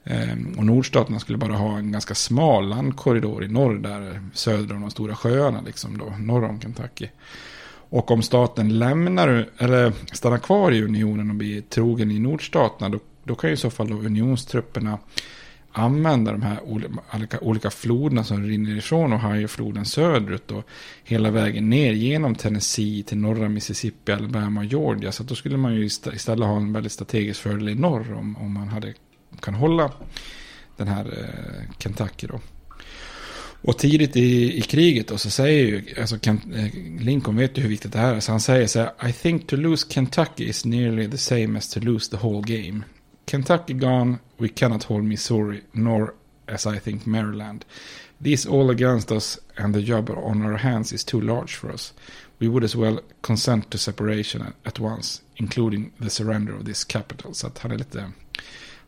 Eh, och nordstaterna skulle bara ha en ganska smal landkorridor i norr, där söder om de stora sjöarna, liksom då, norr om Kentucky. Och om staten lämnar, eller stannar kvar i unionen och blir trogen i nordstaterna, då, då kan ju i så fall då unionstrupperna använda de här olika, olika floderna som rinner ifrån Ohiofloden söderut och hela vägen ner genom Tennessee till norra Mississippi, Alabama och Georgia. Så att då skulle man ju istället ha en väldigt strategisk fördel i norr om, om man hade, kan hålla den här eh, Kentucky då. Och tidigt i, i kriget då så säger ju, alltså Kent, eh, Lincoln vet ju hur viktigt det här är. Så han säger så här, I think to lose Kentucky is nearly the same as to lose the whole game. Kentucky gone, we cannot hold Missouri, nor as I think Maryland. These all against us and the job on our hands is too large for us. We would as well consent to separation at, once, including the surrender of this capital. Så att han är lite,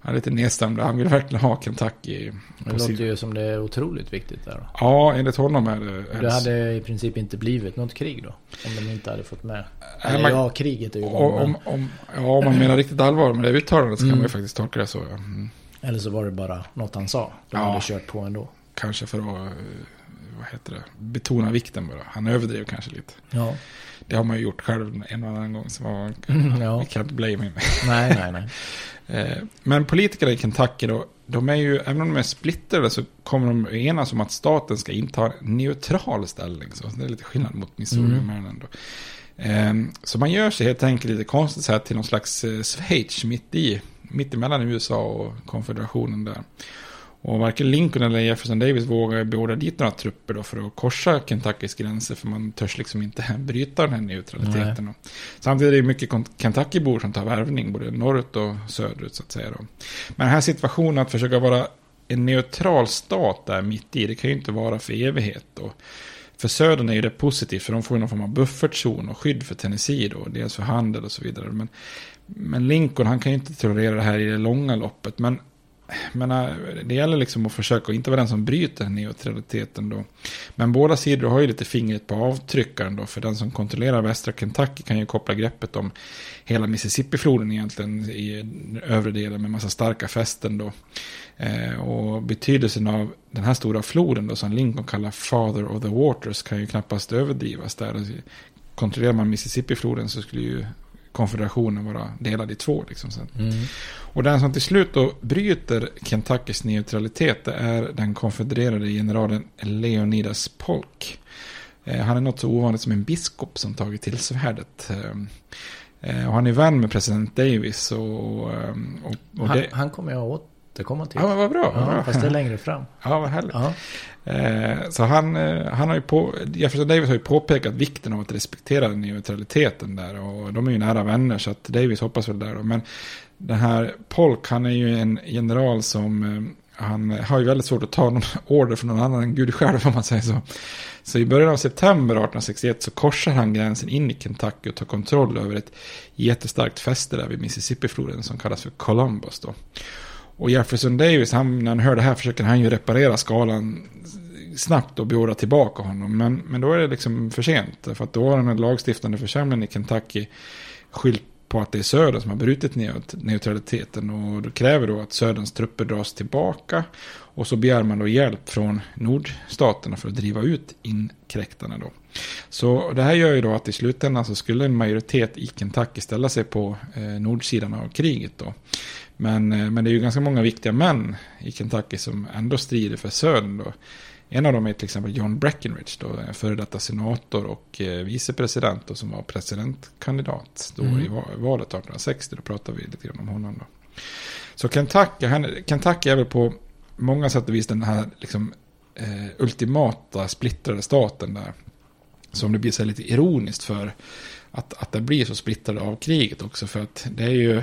han är lite nedstämd. Han vill verkligen ha Kentucky Det låter sin... ju som det är otroligt viktigt där då. Ja, enligt honom är det... Det hade i princip inte blivit något krig då. Om de inte hade fått med. Eller man- ja, kriget är ju igång. om, men- om, ja, om man menar riktigt allvar med det uttalandet så kan Mm. man ju faktiskt tolka det så. Ja. Mm. Eller så var det bara något han sa. De Ja. hade kört på ändå. Kanske för att eh, vad heter det, betona vikten bara. Han överdrev kanske lite. Ja. Det har man ju gjort själv en och annan gång. Så man, Mm, ja. Vi kan inte blame him. Nej, nej, nej. Eh, Men politikerna i Kentucky då, de är ju, även om de är splittrade så kommer de enas om att staten ska inta en neutral ställning. Så det är lite skillnad mot Missouri Mm. Maryland då. Ehm, Så man gör sig helt enkelt lite konstigt så här till någon slags eh, Schweiz mitt i, mitt emellan USA och konfederationen där. Och varken Lincoln eller Jefferson Davis vågar beordra dit några trupper då för att korsa Kentuckys gränser. För man törs liksom inte bryta den här neutraliteten. Samtidigt är det mycket Kentuckybor som tar värvning både norrut och söderut så att säga. Då. Men den här situationen att försöka vara en neutral stat där mitt i, det kan ju inte vara för evighet. Då. För södern är ju det positivt, för de får ju någon form av buffertzon och skydd för Tennessee då, dels för handel och så vidare. Men, men Lincoln, han kan ju inte tolerera det här i det långa loppet. Men men det gäller liksom att försöka att inte vara den som bryter neutraliteten då. Men båda sidor har ju lite fingret på avtryckaren då. För den som kontrollerar västra Kentucky kan ju koppla greppet om hela Mississippifloden egentligen i övre delen med massa starka fästen då. Eh, och betydelsen av den här stora floden då som Lincoln kallar Father of the Waters kan ju knappast överdrivas där. Alltså, kontrollerar man Mississippifloden så skulle ju konfederationen vara delad i två. Liksom sen. Mm. Och den som till slut då bryter Kentuckys neutralitet är den konfedererade generalen Leonidas Polk. Eh, han är något så ovanligt som en biskop som tagit till svärdet. Eh, eh, och han är vän med president Davis. Och, och, och det... han, han kommer jag åt återkomma till. Ja, men vad bra. Ja, bra. Fast det är längre fram. Ja, vad härligt. Ja. Eh, så han, eh, han har ju på, Jefferson Davis har ju påpekat vikten av att respektera neutraliteten där. Och de är ju nära vänner så att Davis hoppas väl där. Då. Men den här Polk, han är ju en general som, eh, han har ju väldigt svårt att ta någon order från någon annan än Gud själv om man säger så. Så i början av september 1861 så korsar han gränsen in i Kentucky och tar kontroll över ett jättestarkt fäste där vid Mississippifloden som kallas för Columbus då. Och Jefferson Davis, han, när han hör det här försöker han ju reparera skalan snabbt och beordra tillbaka honom. Men, men då är det liksom för sent. För att då har den lagstiftande församlingen i Kentucky skylt på att det är Södern som har brutit neutraliteten. Och då kräver då att Söderns trupper dras tillbaka. Och så begär man då hjälp från nordstaterna för att driva ut inkräktarna då. Så det här gör ju då att i slutändan så skulle en majoritet i Kentucky ställa sig på eh, nordsidan av kriget då. Men, eh, men det är ju ganska många viktiga män i Kentucky som ändå strider för södern. Då. En av dem är till exempel John Breckinridge, då, före detta senator och eh, vicepresident som var presidentkandidat då mm. i valet 1860. Då pratar vi lite grann om honom. Då. Så Kentucky, han, Kentucky är väl på många sätt och vis den här liksom, eh, ultimata splittrade staten där. Som det blir så lite ironiskt för att, att det blir så splittrade av kriget också. För att det är ju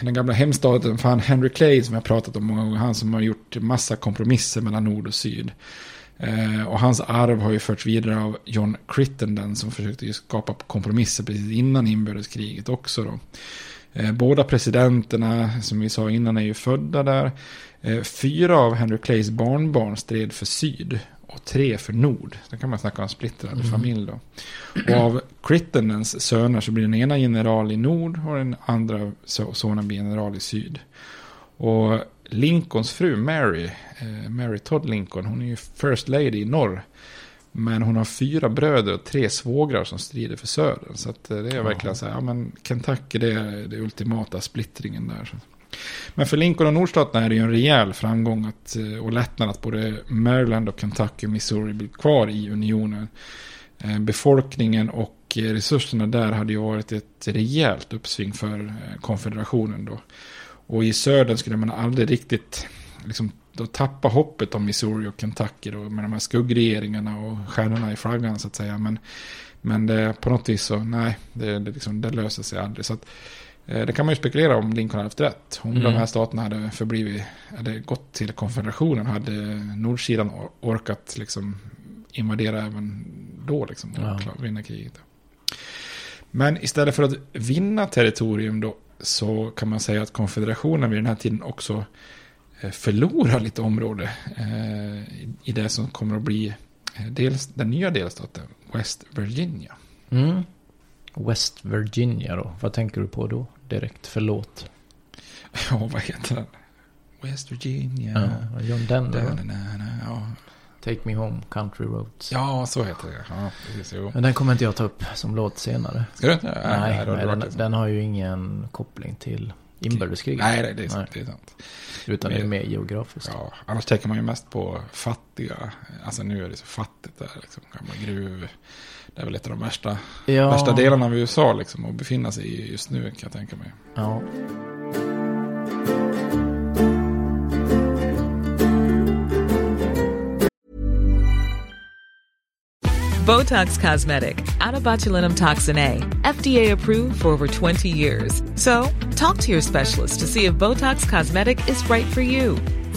den gamla hemstaden fan Henry Clay som jag pratat om många gånger. Han som har gjort massa kompromisser mellan nord och syd. Eh, och hans arv har ju förts vidare av John Crittenden som försökte skapa kompromisser precis innan inbördeskriget också. Då. Eh, båda presidenterna som vi sa innan är ju födda där. Eh, fyra av Henry Clays barnbarn stred för syd och tre för nord. Då kan man snacka om splittrad mm. familj då. Och av Crittenens söner så blir den ena general i nord och den andra sonen blir general i syd. Och Lincolns fru Mary, eh, Mary Todd Lincoln, hon är ju first lady i norr. Men hon har fyra bröder och tre svågrar som strider för södern. Så eh, det är verkligen så här, ja men Kentucky det är det ultimata splittringen där. Men för Lincoln och nordstaterna är det ju en rejäl framgång att, eh, och lättnad att både Maryland och Kentucky och Missouri blir kvar i unionen. Eh, befolkningen och eh, resurserna där hade ju varit ett rejält uppsving för konfederationen då. Och i södern skulle man aldrig riktigt liksom, då tappa hoppet om Missouri och Kentucky då, med de här skuggregeringarna och stjärnorna i flaggan så att säga. Men, men det, på något vis så, nej, det, det, liksom, det löser sig aldrig. Så att, det kan man ju spekulera om Lincoln hade haft rätt. Om mm. de här staterna hade förblivit, hade gått till konfederationen hade nordsidan orkat liksom invadera även då liksom och ja. vinna kriget. Men istället för att vinna territorium då så kan man säga att konfederationen vid den här tiden också eh, förlorar lite område eh, i det som kommer att bli dels, den nya delstaten West Virginia. Mm. West Virginia då, vad tänker du på då? Direkt. Förlåt. Ja, vad heter den? West Virginia. Ja, John Denver. Ja. Take Me Home, Country Roads. Ja, så heter det. Ja, precis, jo. Men den kommer inte jag ta upp som låt senare. Ska du inte? Nej, nej, nej den, den, har ju ingen koppling till inbördeskriget. Nej, det är sant. Nej. Det är sant. Utan det är mer geografiskt. Ja, annars tänker man ju mest på fattiga. Alltså nu är det så fattigt där. Liksom, gamla gruv det är väl ett av de värsta, ja. värsta delarna av USA liksom, att befinna sig i just nu kan jag tänka mig. Ja. Botox Cosmetic, out toxin A, FDA approved for over 20 years. So, talk to your specialist to see if Botox Cosmetic is right for you.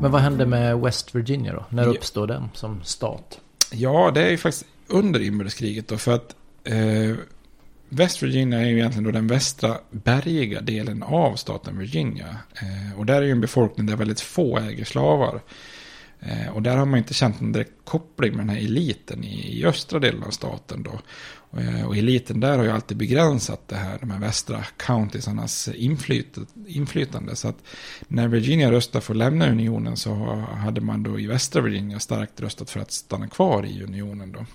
Men vad hände med West Virginia då? När Ja. uppstår den som stat? Ja, det är ju faktiskt under inbördeskriget då. För att eh, West Virginia är ju egentligen då den västra bergiga delen av staten Virginia. Eh, och där är ju en befolkning där väldigt få äger slavar. Eh, och där har man inte känt någon direkt koppling med den här eliten i, i östra delen av staten då. Eh, och eliten där har ju alltid begränsat det här, de här västra countiesarnas inflytande. Så att när Virginia röstade för att lämna unionen så hade man då i västra Virginia starkt röstat för att stanna kvar i unionen då.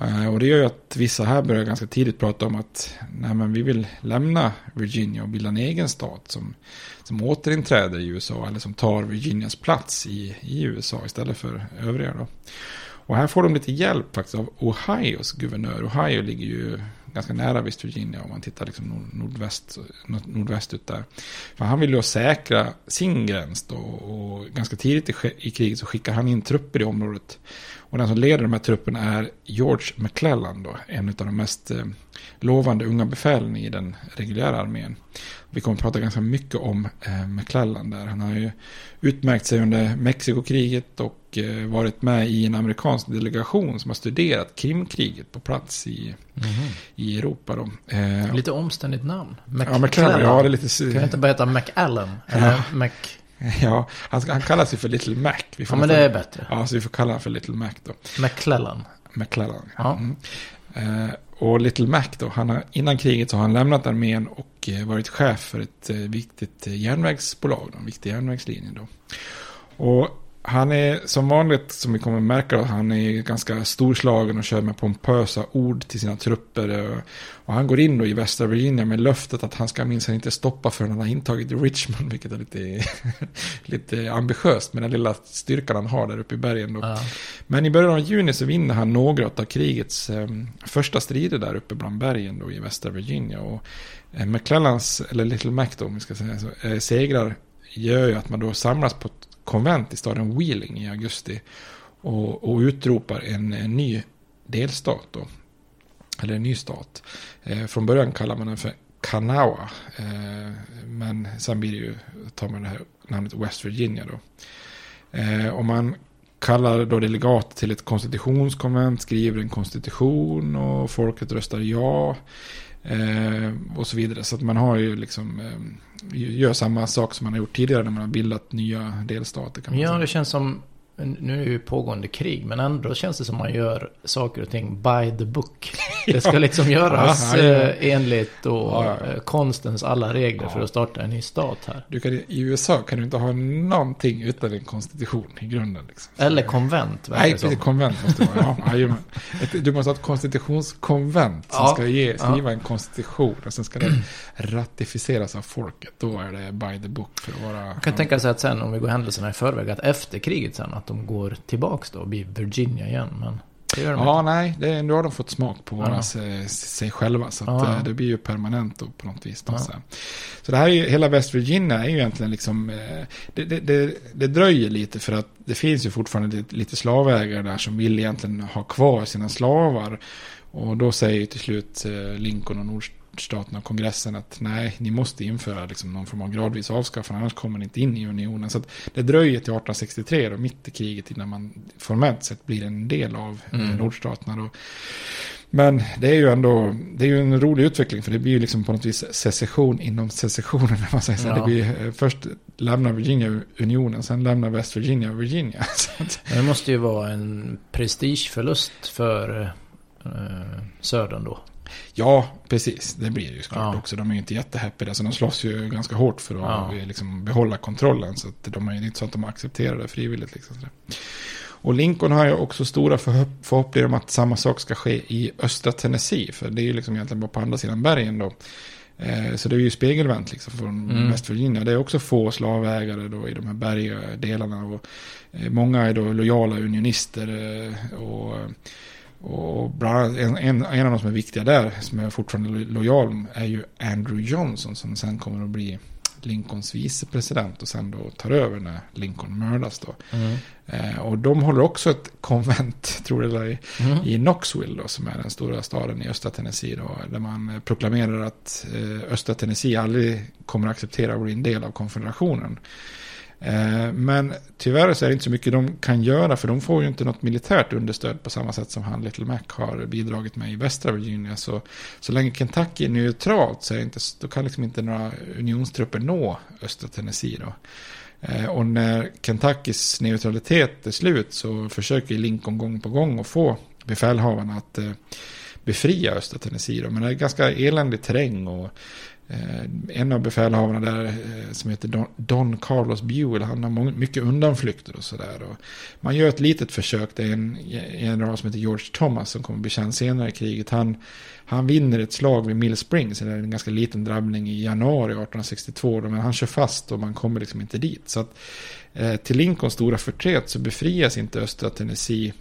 Eh, och det gör ju att vissa här börjar ganska tidigt prata om att nej, men vi vill lämna Virginia och bilda en egen stat som, som återinträder i USA eller som tar Virginias plats i, i USA istället för övriga. Då. Och här får de lite hjälp faktiskt av Ohios guvernör. Ohio ligger ju ganska nära West Virginia om man tittar liksom nordväst, ut nordvästut där. För han vill ju säkra sin gräns då och ganska tidigt i, i kriget så skickar han in trupper i området. Och den som leder de här trupperna är George McClellan då, en av de mest eh, lovande unga befälen i den reguljära armén. Vi kommer att prata ganska mycket om eh, McClellan där. Han har ju utmärkt sig under Mexikokriget och eh, varit med i en amerikansk delegation som har studerat Krimkriget på plats i, i Europa. Då. Lite omständigt namn. Ja, McClellan, ja, det är lite... Kan jag inte bara heta McAllen? Eller Ja. Ja, han, han kallas ju för Little Mac. Vi Ja, men det är bättre. Ja, så vi får kalla honom för Little Mac då. McClellan. McClellan. Ja. Mm. Eh, och Little Mac då, han har, innan kriget så har han lämnat armén och eh, varit chef för ett eh, viktigt eh, järnvägsbolag, då, en viktig järnvägslinje då. Och han är som vanligt, som vi kommer att märka, han är ganska storslagen och kör med pompösa ord till sina trupper. Och han går in då i västra Virginia med löftet att han ska minsann inte stoppa förrän han har intagit Richmond, vilket är lite, lite ambitiöst med den lilla styrkan han har där uppe i bergen. Då. Ja. Men i början av juni så vinner han några av krigets eh, första strider där uppe bland bergen då i västra Virginia. Och eh, McClellans, eller Little Mac då om vi ska säga så, eh, segrar gör ju att man då samlas på konvent i staden Wheeling i augusti. Och, och utropar en, en ny delstat då. Eller en ny stat. Eh, från början kallar man den för Kanawa, Eh, men sen blir det ju, tar man det här namnet West Virginia då. Eh, och man kallar då delegat till ett konstitutionskonvent, skriver en konstitution och folket röstar ja. Eh, och så vidare. Så att man har ju liksom, eh, gör samma sak som man har gjort tidigare när man har bildat nya delstater. Ja, säga. det känns som... Nu är det ju pågående krig, men ändå känns det som man gör saker och ting by the book. Det ska liksom göras eh, enligt och Ja, ja, ja. eh, konstens alla regler för Ja. att starta en ny stat här. Du kan, I USA kan du inte ha någonting utan en konstitution i grunden. Liksom. Eller konvent, verkar Nej, det som. Konvent måste det vara. Ja, du måste ha ett konstitutionskonvent som ska ge, skriva en konstitution. Och sen ska den ratificeras av folket. Då är det by the book för att vara... Man kan tänka sig att sen, om vi går händelserna i förväg, att efter kriget sen, att de går tillbaks då och blir Virginia igen. Men det gör de Ja, inte. nej, det, nu har de fått smak på Ja. sig, sig själva. Så Ja. eh, det blir ju permanent då, på något vis. Då, Ja. så, så det här är ju, hela West Virginia är ju egentligen liksom, eh, det, det, det, det dröjer lite för att det finns ju fortfarande lite, slavägare där som vill egentligen ha kvar sina slavar. Och då säger ju till slut eh, Lincoln och nordstaterna och kongressen att nej, ni måste införa liksom någon form av gradvis avskaffande, annars kommer ni inte in i unionen. Så det dröjer till 1863, då, mitt i kriget, innan man formellt sett blir en del av eh, Mm. nordstaterna. Då. Men det är ju ändå, det är ju en rolig utveckling, för det blir ju liksom på något vis secession inom secessionen, när man säger så. Ja. Det blir, eh, först lämnar Virginia unionen, sen lämnar West Virginia Virginia. Det måste ju vara en prestigeförlust för eh, Södern då. Ja, precis. Det blir det ju såklart Ja. också. De är ju inte jättehappy där. Så de slåss ju ganska hårt för att Ja. eh, liksom, behålla kontrollen. Så de är ju inte så att de accepterar det frivilligt. Liksom. Och Lincoln har ju också stora förhopp- förhoppningar om att samma sak ska ske i östra Tennessee. För det är ju liksom egentligen bara på andra sidan bergen då. Eh, Så det är ju spegelvänt liksom från Mm. West Virginia. Det är också få slavägare då i de här bergiga delarna. Och eh, många är då lojala unionister. Och, och bland annat en, en, en av de som är viktiga där, som är fortfarande lo- lojal, är ju Andrew Johnson som sen kommer att bli Lincolns vicepresident och sen då tar över när Lincoln mördas då. Mm. Eh, och de håller också ett konvent, tror jag är, Mm. i Knoxville då, som är den stora staden i östra Tennessee då, där man proklamerar att eh, östra Tennessee aldrig kommer att acceptera att bli en del av konfederationen. Eh, men tyvärr så är det inte så mycket de kan göra för de får ju inte något militärt understöd på samma sätt som han Little Mac har bidragit med i västra Virginia. Så, så länge Kentucky är neutralt så är det inte, då kan liksom inte några unionstrupper nå östra Tennessee då. Eh, och när Kentuckys neutralitet är slut så försöker Lincoln gång på gång att få befälhavarna att eh, befria östra Tennessee. Då. Men det är ganska eländig terräng och Eh, en av befälhavarna där eh, som heter Don, Don Carlos Buell, han har mycket undanflykter och sådär. Man gör ett litet försök, det är en general som heter George Thomas som kommer bli känd senare i kriget. Han, han vinner ett slag vid Mill Springs, eller en ganska liten drabbning i januari 1862. Men han kör fast och man kommer liksom inte dit. Så att, eh, till Lincolns stora förtret så befrias inte östra Tennessee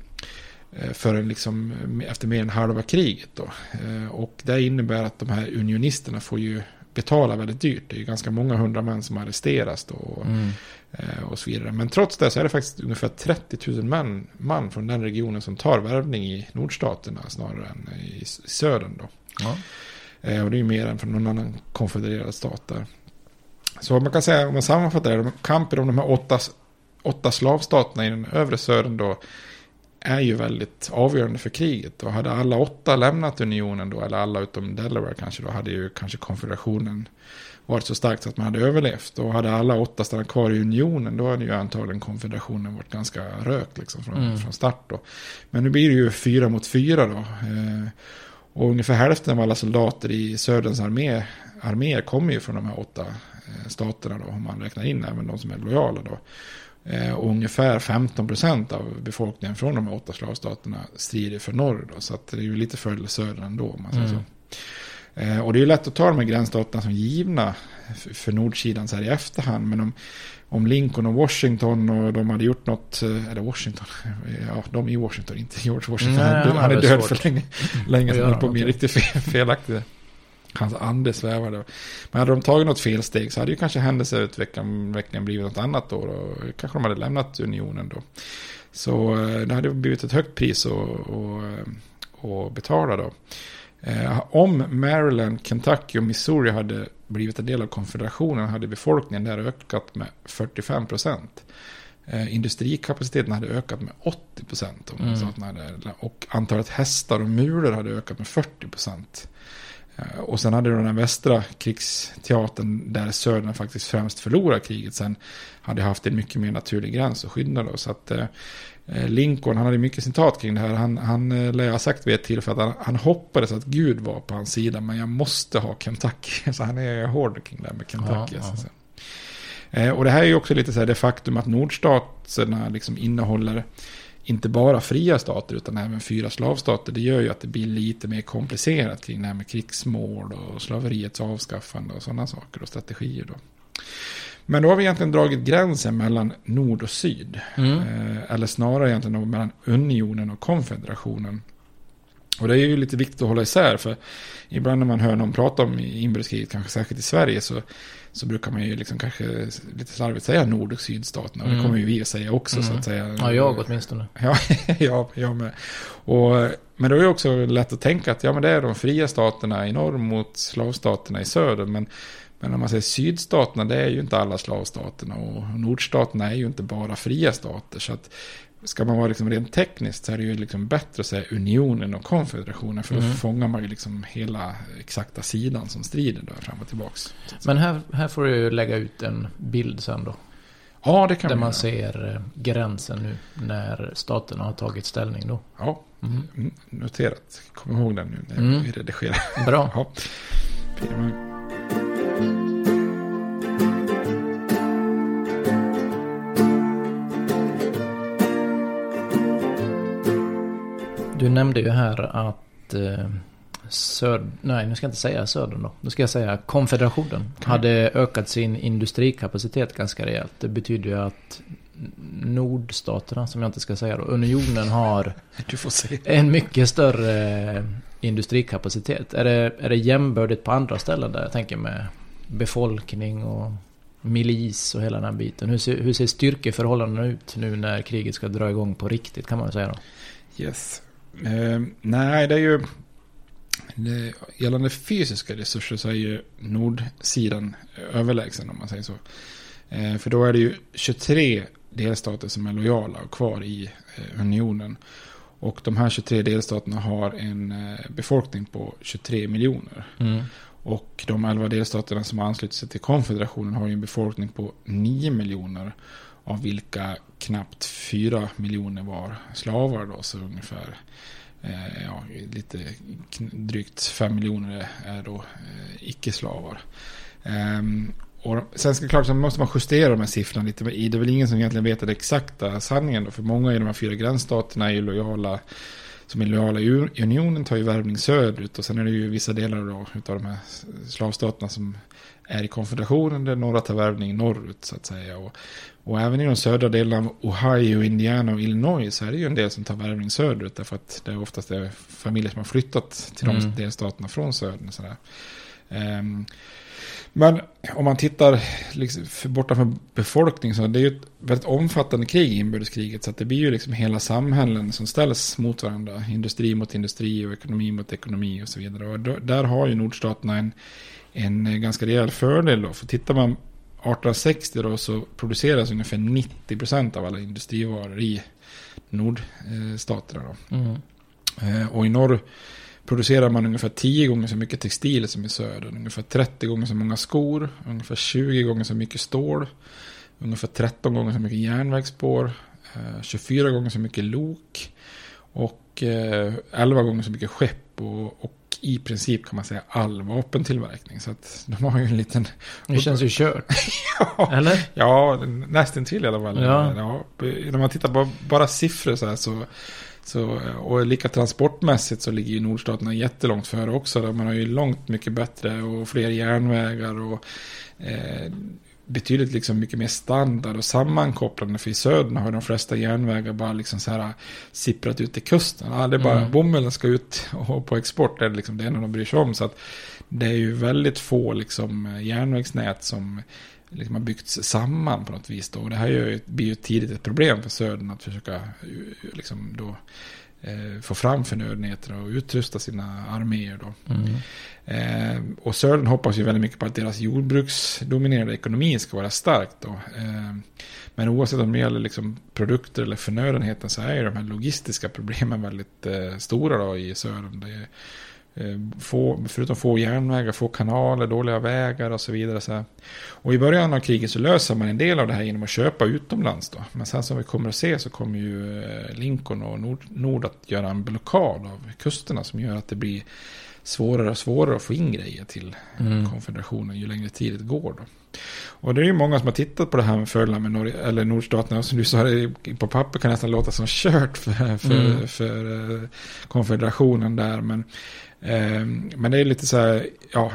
förrän liksom eh, efter mer än halva kriget. Då. Eh, Och det innebär att de här unionisterna får ju betala väldigt dyrt. Det är ju ganska många hundra män som arresteras då. Och, Mm. eh, och så vidare. Men trots det så är det faktiskt ungefär 30 000 man, man från den regionen som tar värvning i nordstaterna snarare än i, södern. Då. Ja. Eh, och det är ju mer än från någon annan konfedererad stat där. Så man kan säga, om man sammanfattar det, de- kampen om de här åtta, åtta slavstaterna i den övre södern då är ju väldigt avgörande för kriget. Och hade alla åtta lämnat unionen då, eller alla utom Delaware kanske, då hade ju kanske konfederationen varit så starkt så att man hade överlevt. Och hade alla åtta stannat kvar i unionen, då hade ju antagligen konfederationen varit ganska rökt liksom från, Mm. från start då. Men nu blir det ju fyra mot fyra då. Eh, och ungefär hälften av alla soldater i Söderns armé, arméer kommer ju från de här åtta eh, staterna då, om man räknar in även de som är lojala då. Eh, och ungefär 15% av befolkningen från de åtta slavstaterna strider för norr då. Så att det är ju lite fördel söder ändå om man säger Mm. så. Eh, och det är ju lätt att ta de här gränsstaterna som givna för nordsidan så här i efterhand. Men om, om Lincoln och Washington och de hade gjort något, eh, eller Washington, ja de i Washington, inte George Washington. Nej, han, han är död svårt för länge, länge sedan, på att bli riktigt fel, felaktig. Hans ande svävade. Men hade de tagit något felsteg så hade ju kanske händelseutvecklingen blivit något annat då. då. Kanske de hade lämnat unionen då. Så eh, det hade blivit ett högt pris att, att betala då. Eh, Om Maryland, Kentucky och Missouri hade blivit en del av konfederationen hade befolkningen där ökat med 45 procent. Eh, industrikapaciteten hade ökat med 80 procent. Mm. Och antalet hästar och mulor hade ökat med 40 procent. Eh, Och sen hade du den västra krigsteatern där södern faktiskt främst förlorar kriget. Sen hade haft en mycket mer naturlig gräns att skydda då. Så att eh, Lincoln, han hade mycket citat kring det här. Han, han eh, lär ha sagt vid ett tillfälle att han, han hoppades att Gud var på hans sida. Men jag måste ha Kentucky. Så han är hård kring det här med Kentucky. Ja, ja. Eh, Och det här är ju också lite så här det faktum att nordstaterna liksom innehåller inte bara fria stater utan även fyra slavstater. Det gör ju att det blir lite mer komplicerat kring det här med krigsmål och slaveriets avskaffande och sådana saker och strategier då. Men då har vi egentligen dragit gränsen mellan nord och syd. Mm. Eh, eller snarare egentligen mellan unionen och konfederationen. Och det är ju lite viktigt att hålla isär för ibland när man hör någon prata om inbördeskriget, kanske särskilt i Sverige, så, så brukar man ju liksom kanske lite slarvigt säga nord och sydstaterna. Och det Mm. kommer ju vi att säga också så Mm. att säga. Ja, jag åtminstone. Ja, ja, jag med. Och, men då är det också lätt att tänka att ja, men det är de fria staterna i norr mot slavstaterna i söder. Men, men om man säger sydstaterna, det är ju inte alla slavstaterna. Och nordstaterna är ju inte bara fria stater. Så att ska man vara liksom rent tekniskt så är det ju liksom bättre att säga unionen och konfederationen. För då Mm. fångar man ju liksom hela exakta sidan som strider där fram och tillbaks. Men här, här får du lägga ut en bild sen då. Ja, det kan Där vi man göra. ser eh, gränsen nu när staterna har tagit ställning då. Ja, Mm. mm, noterat. Kom ihåg den nu när Mm. vi redigerar. Bra. Ja. Du nämnde ju här att eh, Söd... Nej, nu ska jag inte säga Södern då. Nu ska jag säga Konfederationen hade ökat sin industrikapacitet ganska rejält. Det betyder ju att nordstaterna, som jag inte ska säga då, unionen har en mycket större industrikapacitet. Är det, är det jämbördigt på andra ställen där? Jag tänker med befolkning och milis och hela den här biten. Hur ser, hur ser styrkeförhållandena ut nu när kriget ska dra igång på riktigt kan man säga då? Yes. Eh, nej, det är ju... Det, gällande fysiska resurser så är ju nordsidan överlägsen om man säger så. Eh, för då är det ju 23 delstater som är lojala och kvar i eh, unionen. Och de här 23 delstaterna har en eh, befolkning på 23 miljoner. Mm. Och de 11 delstaterna som har anslutit sig till konfederationen har ju en befolkning på 9 miljoner. Av vilka knappt 4 miljoner var slavar då, så ungefär eh, ja, lite drygt 5 miljoner är då eh, icke-slavar. Ehm, och sen ska klart så måste man justera de här siffrorna lite. Men det är väl ingen som egentligen vet den exakta sanningen då, för många i de här fyra gränsstaterna är ju lojala som är lojala i unionen tar ju värvning söderut och sen är det ju vissa delar då utav de här slavstaterna som är i konfederationen där några tar värvning norrut så att säga. Och, och även i de södra delarna av Ohio, Indiana och Illinois så är det ju en del som tar värvning söderut därför att det är oftast är familjer som har flyttat till de Mm. delstaterna från södern. Sådär. Ehm, men om man tittar liksom, för bortanför befolkning så det är ju ett väldigt omfattande krig, inbördeskriget. Så att det blir ju liksom hela samhällen som ställs mot varandra. Industri mot industri och ekonomi mot ekonomi och så vidare. Och då, där har ju nordstaterna en, en ganska rejäl fördel då. För tittar man 1860 då så produceras ungefär 90% av alla industrivaror i nordstaterna då. Mm. Eh, Och i norr producerar man ungefär 10 gånger så mycket textil som i söder. Ungefär 30 gånger så många skor. Ungefär 20 gånger så mycket stål. Ungefär 13 gånger så mycket järnvägsspår. eh, 24 gånger så mycket lok. Och eh, 11 gånger så mycket skepp. Och, och i princip kan man säga all vapentillverkning. Så att de har ju en liten... Det känns ju kört. ja, Eller? Ja, nästan till i alla fall. Ja. Ja, när man tittar på bara siffror så här så, så... Och lika transportmässigt så ligger ju nordstaterna jättelångt före också. Där man har ju långt mycket bättre och fler järnvägar och... Eh, betydligt liksom mycket mer standard och sammankopplande. För i södern har de flesta järnvägar bara liksom så här sipprat ut till kusten. Ja, det är bara Mm. bomullen ska ut och på export är det liksom det enda de bryr sig om. Så att det är ju väldigt få liksom järnvägsnät som liksom har byggts samman på något vis. Då. Och det här är ju, blir ju tidigt ett problem för södern att försöka eh, liksom då, eh, få fram förnödenheter och utrusta sina arméer. Då. Mm. Eh, och Södern hoppas ju väldigt mycket på att deras jordbruksdominerade ekonomi ska vara stark. Då. Eh, men oavsett om det gäller liksom produkter eller förnödenheter så är ju de här logistiska problemen väldigt eh, stora då i Södern. Det är, få, förutom få järnvägar, få kanaler, dåliga vägar och så vidare. Så. Och i början av kriget så löser man en del av det här genom att köpa utomlands. Då. Men sen som vi kommer att se så kommer ju eh, Lincoln och Nord, Nord att göra en blockad av kusterna som gör att det blir svårare och svårare att få in grejer till Mm. konfederationen ju längre tid det går. Då. Och det är ju många som har tittat på det här med fördelarna med Norge, eller nordstaterna. Som du sa, på papper kan nästan låta som kört för, för, Mm. för eh, konfederationen där. Men, eh, men det är lite så här, ja,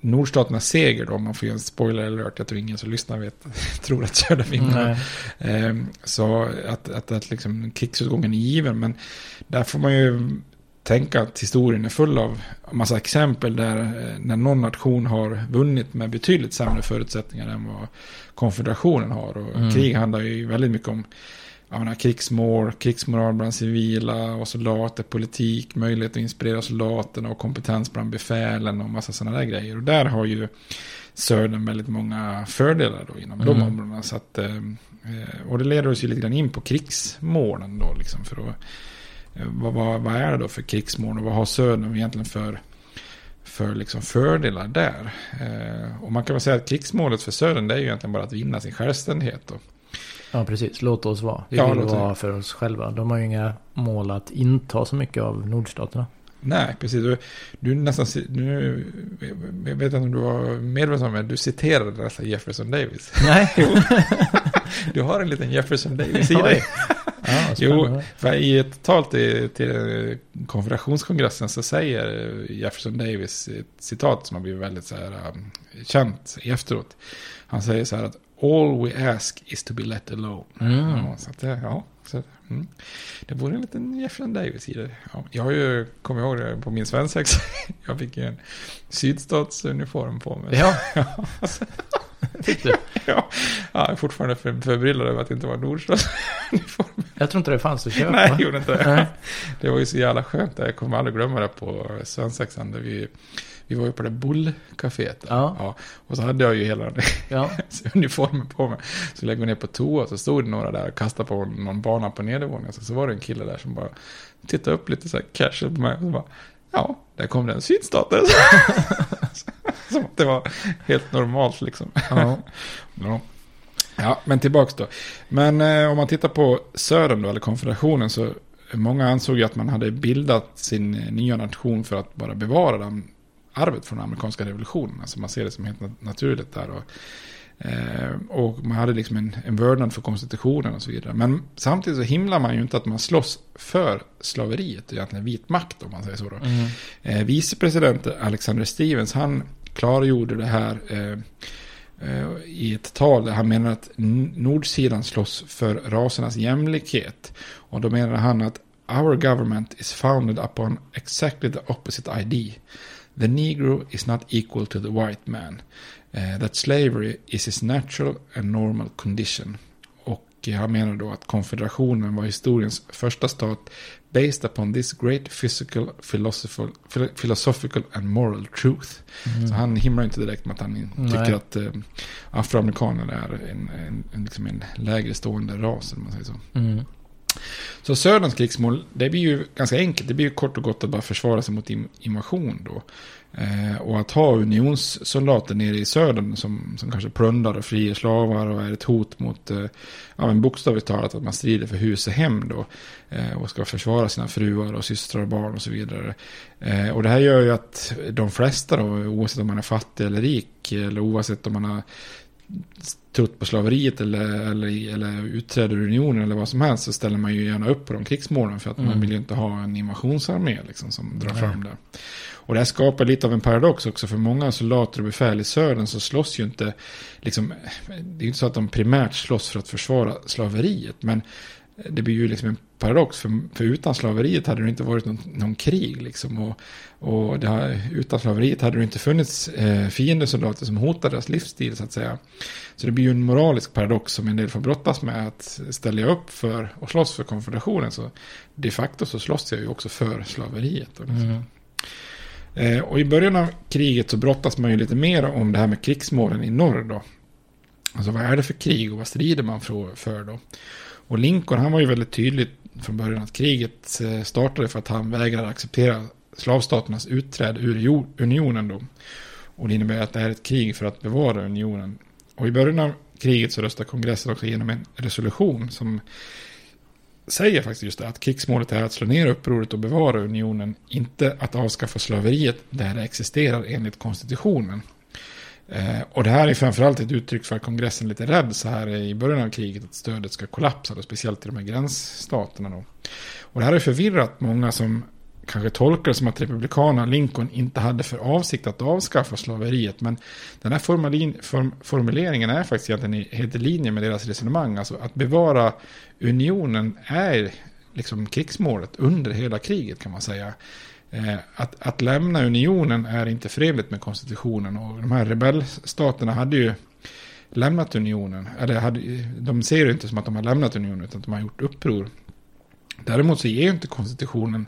nordstaternas seger då, om man får göra en spoiler alert. Jag tror ingen som lyssnar vet, tror att Söder vinner. Eh, så att, att, att liksom krigsutgången är given. Men där får man ju tänka att historien är full av massa exempel där eh, när någon nation har vunnit med betydligt sämre förutsättningar än vad konfederationen har. Och Mm. krig handlar ju väldigt mycket om jag menar, krigsmål, krigsmoral bland civila och soldater, politik, möjlighet att inspirera soldaterna och kompetens bland befälen och massa sådana där grejer. Och där har ju Södern väldigt många fördelar då inom de Mm. områdena. Så att, eh, eh, och det leder oss ju lite grann in på krigsmålen då liksom för att vad, vad, vad är det då för krigsmål och vad har Södern egentligen för för liksom fördelar där. Eh, och man kan väl säga att krigsmålet för Södern det är ju egentligen bara att vinna sin självständighet. Då. Ja, precis. Låt oss vara. Vi Ja, vill vara för oss själva. De har ju inga mål att inta så mycket av nordstaterna. Nej, precis. Du, du nästan, nu, jag vet inte om du var medveten om det, men du citerade nästan Jefferson Davis. Nej. Du har en liten Jefferson Davis i dig. Ja, jo, i ett tal till, till konfederationskongressen så säger Jefferson Davis ett citat som har blivit väldigt så här, um, känt efteråt. Han säger så här att all we ask is to be let alone. Mm. Ja, så att ja, så, mm. det vore en liten Jefferson Davis i det. Ja, jag har ju, kommer ihåg det på min svensexa, jag fick ju en sydstatsuniform på mig. Ja. Fick du? ja, jag är fortfarande för, förbryllad över att det inte var nordstatsuniform. Jag tror inte det fanns att köpa. Nej, jag gjorde inte det. Det var ju så jävla skönt. Jag kommer aldrig glömma det på svensexan. Där vi, vi var ju på det bullcaféet. där. Ja. Och så hade jag ju hela Ja. uniformen på mig. Så lägger vi ner på toa så stod det några där och kastade på någon bana på nedervåningen. Så, så var det en kille där som bara tittade upp lite så här casual på mig. Och så bara, ja, där kom den sydstaten. Som att det var helt normalt liksom. Ja. Ja. Ja, men tillbaks då. Men eh, om man tittar på södern då, eller konfederationen, så många ansåg ju att man hade bildat sin nya nation för att bara bevara den arvet från den amerikanska revolutionen. Alltså man ser det som helt nat- naturligt där. Och, eh, och man hade liksom en, en vördnad för konstitutionen och så vidare. Men samtidigt så himlar man ju inte att man slåss för slaveriet, egentligen vit makt om man säger så. Då. Mm. Eh, vicepresident Alexander Stevens, han klargjorde det här eh, eh, i ett tal där han menar att nordsidan slåss för rasernas jämlikhet. Och då menar han att our government is founded upon exactly the opposite idea. The negro is not equal to the white man. Eh, that slavery is his natural and normal condition. Och eh, han menar då att konfederationen var historiens första stat based upon this great physical, philosophical, philo- philosophical and moral truth. Mm. Så han himlar inte direkt med att han Nej. tycker att eh, afroamerikaner är en, en, en, liksom en lägre stående ras, om man säger så. Mm. Så Söderns krigsmål, det blir ju ganska enkelt. Det blir ju kort och gott att bara försvara sig mot invasion då. Eh, och att ha unionssoldater nere i södern som, som kanske plundrar och frier slavar och är ett hot mot, eh, ja men bokstavligt talat att man strider för hus och hem då. Eh, och ska försvara sina fruar och systrar och barn och så vidare. Eh, och det här gör ju att de flesta då, oavsett om man är fattig eller rik, eller oavsett om man har trott på slaveriet eller, eller, eller utträder ur unionen eller vad som helst så ställer man ju gärna upp på de krigsmålen för att man Mm. vill ju inte ha en invasionsarmé liksom, som drar Nej. fram det. Och det här skapar lite av en paradox också för många soldater och befäl i södern så slåss ju inte, liksom, det är ju inte så att de primärt slåss för att försvara slaveriet men det blir ju liksom en paradox för, för utan slaveriet hade det inte varit någon, någon krig liksom och, och det har, utan slaveriet hade det inte funnits eh, fiendesoldater som hotade deras livsstil så att säga. Så det blir ju en moralisk paradox som en del får brottas med att ställa upp för och slåss för konfederationen så de facto så slåss jag ju också för slaveriet. Och, liksom. Mm. eh, och i början av kriget så brottas man ju lite mer om det här med krigsmålen i norr då. Alltså vad är det för krig och vad strider man för, då? Och Lincoln han var ju väldigt tydlig från början att kriget eh, startade för att han vägrade acceptera slavstaternas utträde ur unionen då. Och det innebär att det är ett krig för att bevara unionen. Och i början av kriget så röstar kongressen också igenom en resolution som säger faktiskt just det, att krigsmålet är att slå ner upproret och bevara unionen, inte att avskaffa slaveriet där det existerar enligt konstitutionen. Eh, och det här är framförallt ett uttryck för att kongressen är lite rädd så här i början av kriget att stödet ska kollapsa, då, speciellt i de här gränsstaterna. Då. Och det här har förvirrat många som kanske tolkar det som att republikanerna Lincoln inte hade för avsikt att avskaffa slaveriet. Men den här formalin, form, formuleringen är faktiskt egentligen helt i linje med deras resonemang. Alltså att bevara unionen är liksom krigsmålet under hela kriget kan man säga. Eh, att, att lämna unionen är inte förenligt med konstitutionen och de här rebellstaterna hade ju lämnat unionen. Eller hade, de ser det inte som att de har lämnat unionen utan att de har gjort uppror. Däremot så ger ju inte konstitutionen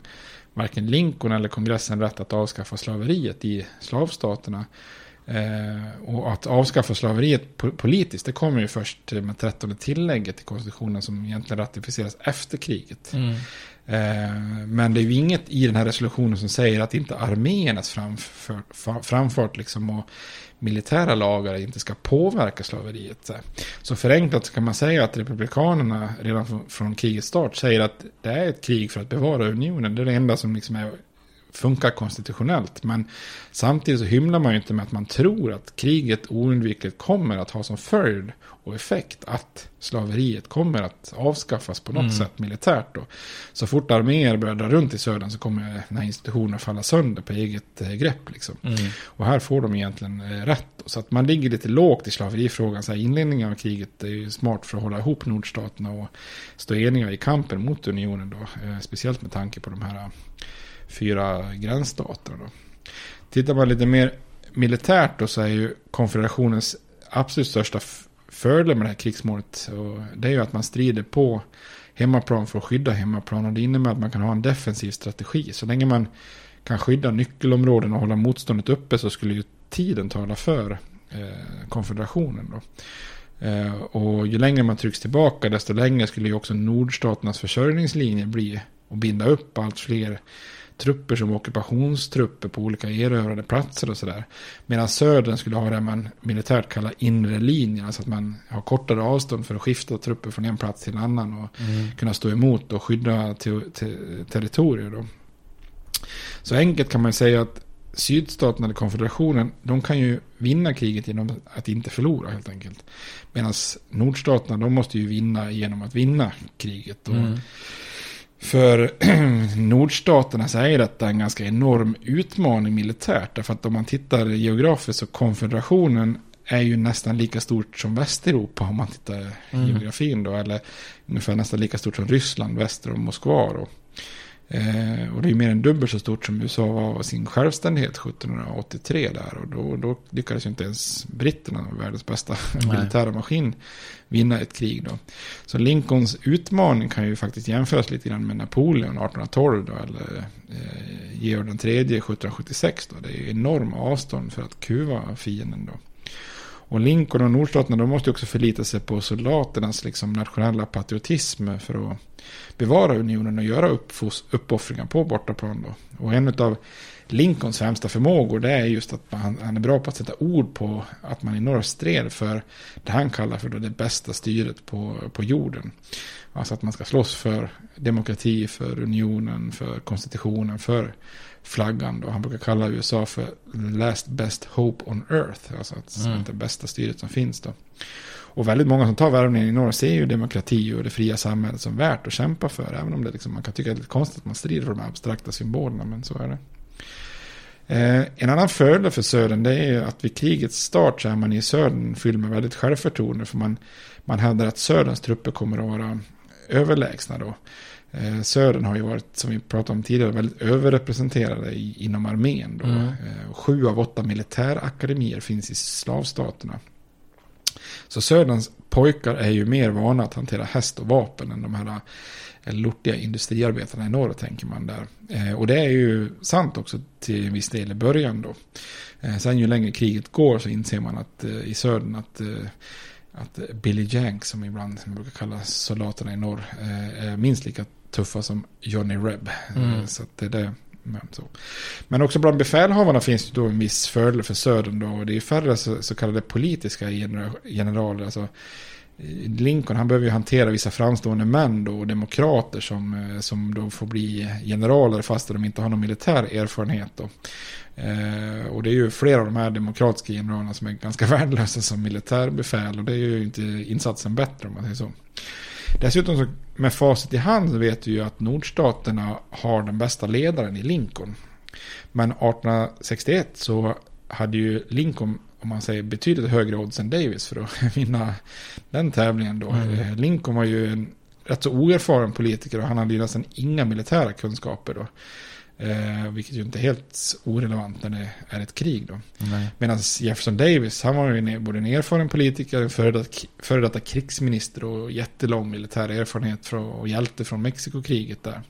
varken Lincoln eller kongressen rätt att avskaffa slaveriet i slavstaterna. Eh, och att avskaffa slaveriet politiskt, det kommer ju först med 13 tillägget till konstitutionen som egentligen ratificeras efter kriget. Mm. Eh, men det är ju inget i den här resolutionen som säger att inte arméernas framför, framfart liksom och militära lagar inte ska påverka slaveriet. Så förenklat kan man säga att republikanerna redan från krigets start säger att det är ett krig för att bevara unionen. Det är det enda som liksom är funkar konstitutionellt. Men samtidigt så hymlar man ju inte med att man tror att kriget oundvikligt kommer att ha som följd och effekt att slaveriet kommer att avskaffas på något mm. sätt militärt. Då. Så fort arméer börjar dra runt i södern så kommer den här institutionen falla sönder på eget eh, grepp. Liksom. Mm. Och här får de egentligen eh, rätt. Då. Så att man ligger lite lågt i slaverifrågan. Så här, inledningen av kriget är ju smart för att hålla ihop nordstaterna och stå eniga i kampen mot unionen. Då. Eh, speciellt med tanke på de här fyra gränsstaterna. Då. Tittar man lite mer militärt då så är ju konfederationens absolut största fördel med det här krigsmålet. Och det är ju att man strider på hemmaplan för att skydda hemmaplan. Och det innebär att man kan ha en defensiv strategi. Så länge man kan skydda nyckelområden och hålla motståndet uppe så skulle ju tiden tala för eh, konfederationen. Då. Eh, och ju längre man trycks tillbaka desto längre skulle ju också nordstaternas försörjningslinje bli och binda upp allt fler trupper som ockupationstrupper på olika erövrade platser och sådär. Medan södern skulle ha det man militärt kallar inre linjen, alltså att man har kortare avstånd för att skifta trupper från en plats till en annan och mm. kunna stå emot och skydda te te territorier. Då. Så enkelt kan man säga att sydstaterna, eller konfederationen, de kan ju vinna kriget genom att inte förlora helt enkelt. Medan nordstaterna, de måste ju vinna genom att vinna kriget. Mm. För nordstaterna så är detta en ganska enorm utmaning militärt. Därför att om man tittar geografiskt så konfederationen är ju nästan lika stort som Västeuropa om man tittar mm. geografin då. Eller ungefär nästan lika stort som Ryssland väster om Moskva då. Eh, och det är mer än dubbelt så stort som USA var av sin självständighet 1783 där. Och då, då lyckades ju inte ens britterna, världens bästa militära maskin, vinna ett krig då. Så Lincolns utmaning kan ju faktiskt jämföras lite grann med Napoleon 1812 då, eller eh, Georg III 1776 då. Det är ju enorma avstånd för att kuva fienden då. Och Lincoln och nordstaterna de måste också förlita sig på soldaternas liksom, nationella patriotism för att bevara unionen och göra uppoffringar på bortaplan. Då. Och en av Lincolns främsta förmågor det är just att han, han, är bra på att sätta ord på att man i norr stred för det han kallar för det bästa styret på, på jorden. Alltså att man ska slåss för demokrati, för unionen, för konstitutionen, för flaggan. Då. Han brukar kalla USA för last best hope on earth. Alltså att mm. det bästa styret som finns. Då. Och väldigt många som tar värvningen i norr ser ju demokrati och det fria samhället som värt att kämpa för. Även om det liksom, man kan tycka det är lite konstigt att man strider för de här abstrakta symbolerna. Men så är det. Eh, en annan fördel för södern det är att vid krigets start så är man i södern fylld med väldigt självförtroende. För man, man hävdar att söderns trupper kommer att vara överlägsna då. Eh, södern har ju varit, som vi pratade om tidigare, väldigt överrepresenterade i, inom armén. Då. Mm. Eh, sju av åtta militärakademier finns i slavstaterna. Så söderns pojkar är ju mer vana att hantera häst och vapen än de här eh, lortiga industriarbetarna i norr, tänker man där. Eh, och det är ju sant också till en viss del i början då. Eh, sen ju längre kriget går så inser man att i södern att, att Billy Jank, som ibland som brukar kalla soldaterna i norr, är minst lika tuffa som Johnny Reb. Mm. Så att det är det men, så. Men också bland befälhavarna finns det då en viss fördel för södern då. Och det är färre så, så kallade politiska generaler. Alltså, Lincoln han behöver ju hantera vissa framstående män då, och demokrater som, eh, som då får bli generaler fast de inte har någon militär erfarenhet. Då. Eh, och det är ju flera av de här demokratiska generalerna som är ganska värdelösa som militärbefäl och det är ju inte insatsen bättre om man säger så. Dessutom så med facit i hand så vet vi ju att nordstaterna har den bästa ledaren i Lincoln. Men 1861 så hade ju Lincoln, om man säger betydligt högre odds än Davis för att vinna den tävlingen då. Mm. Eh, Lincoln var ju en rätt så oerfaren politiker och han hade ju nästan inga militära kunskaper då. Eh, vilket ju inte är helt orelevant när det är ett krig. Medan Jefferson Davis, han var ju både en erfaren politiker, före detta, före detta krigsminister och jättelång militär erfarenhet från, och hjälte från Mexikokriget där.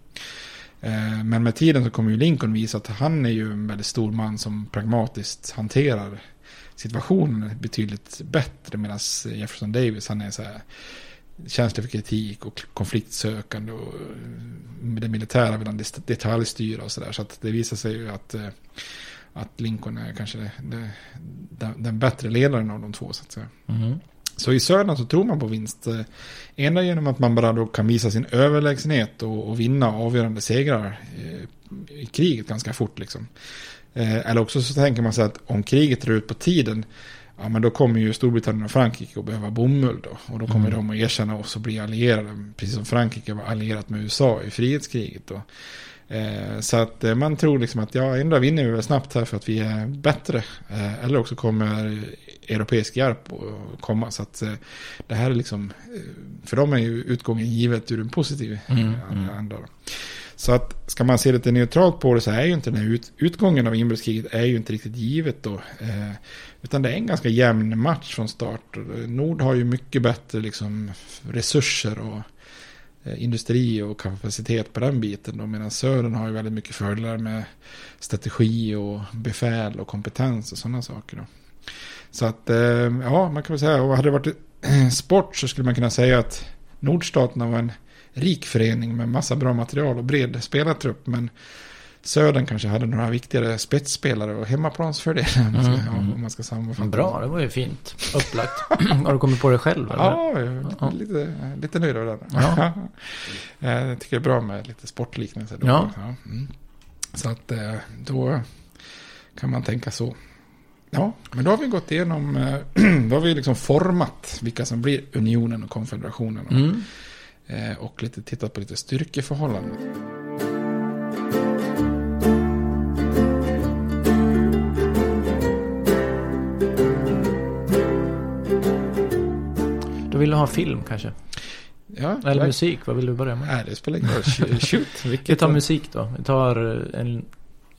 Eh, men med tiden så kommer ju Lincoln visa att han är ju en väldigt stor man som pragmatiskt hanterar situationen betydligt bättre. Medan Jefferson Davis, han är så här känslig för kritik och konfliktsökande. Och det militära vill han detaljstyra och sådär. Så att det visar sig ju att, eh, att Lincoln är kanske det, det, den, den bättre ledaren av de två. Så att säga. Mm. Så i södern så tror man på vinst. eh, Ena genom att man bara då kan visa sin överlägsenhet och, och vinna avgörande segrar eh, i kriget ganska fort liksom. Eh, Eller också så tänker man sig att om kriget drar ut på tiden, ja men då kommer ju Storbritannien och Frankrike att behöva bomull då. Och då kommer Mm. de att erkänna oss och bli allierade, precis som Frankrike var allierat med USA i frihetskriget då. Eh, Så att eh, man tror liksom att ja, ändå vinner vi väl snabbt här för att vi är bättre. Eh, Eller också kommer europeisk hjälp att komma. Så att eh, det här är liksom, eh, för dem är ju utgången givet ur en positiv Mm, eh, mm. anda. då. Så att ska man se lite neutralt på det så är ju inte den här ut, utgången av inbördeskriget är ju inte riktigt givet då. Eh, utan det är en ganska jämn match från start. Nord har ju mycket bättre liksom resurser och eh, industri och kapacitet på den biten. Då, medan Södern har ju väldigt mycket fördelar med strategi och befäl och kompetens och sådana saker. Då. Så att, eh, ja, man kan väl säga, och hade det varit sport så skulle man kunna säga att nordstaterna var en rik förening med massa bra material och bred spelartrupp. Men Södern kanske hade några viktigare spetsspelare och hemmaplansfördelar. Mm, ja, mm. Om man ska sammanfatta. Bra, det var ju fint upplagt. Har du kommit på det själv? Eller? Ja, jag är lite, lite nöjd över den. Ja. jag tycker det är bra med lite sportliknelser. Då. Ja. mm. Så att eh, då kan man tänka så. Ja, men då har vi gått igenom, eh, då har vi liksom format vilka som blir unionen och konfederationen. Mm. Eh, Och lite tittat på lite styrkeförhållanden. Då vill du ha film kanske? Ja, Eller musik, vad vill du börja med? Nej, det spelar ingen roll. Shoot. Vi tar musik då. Vi tar en,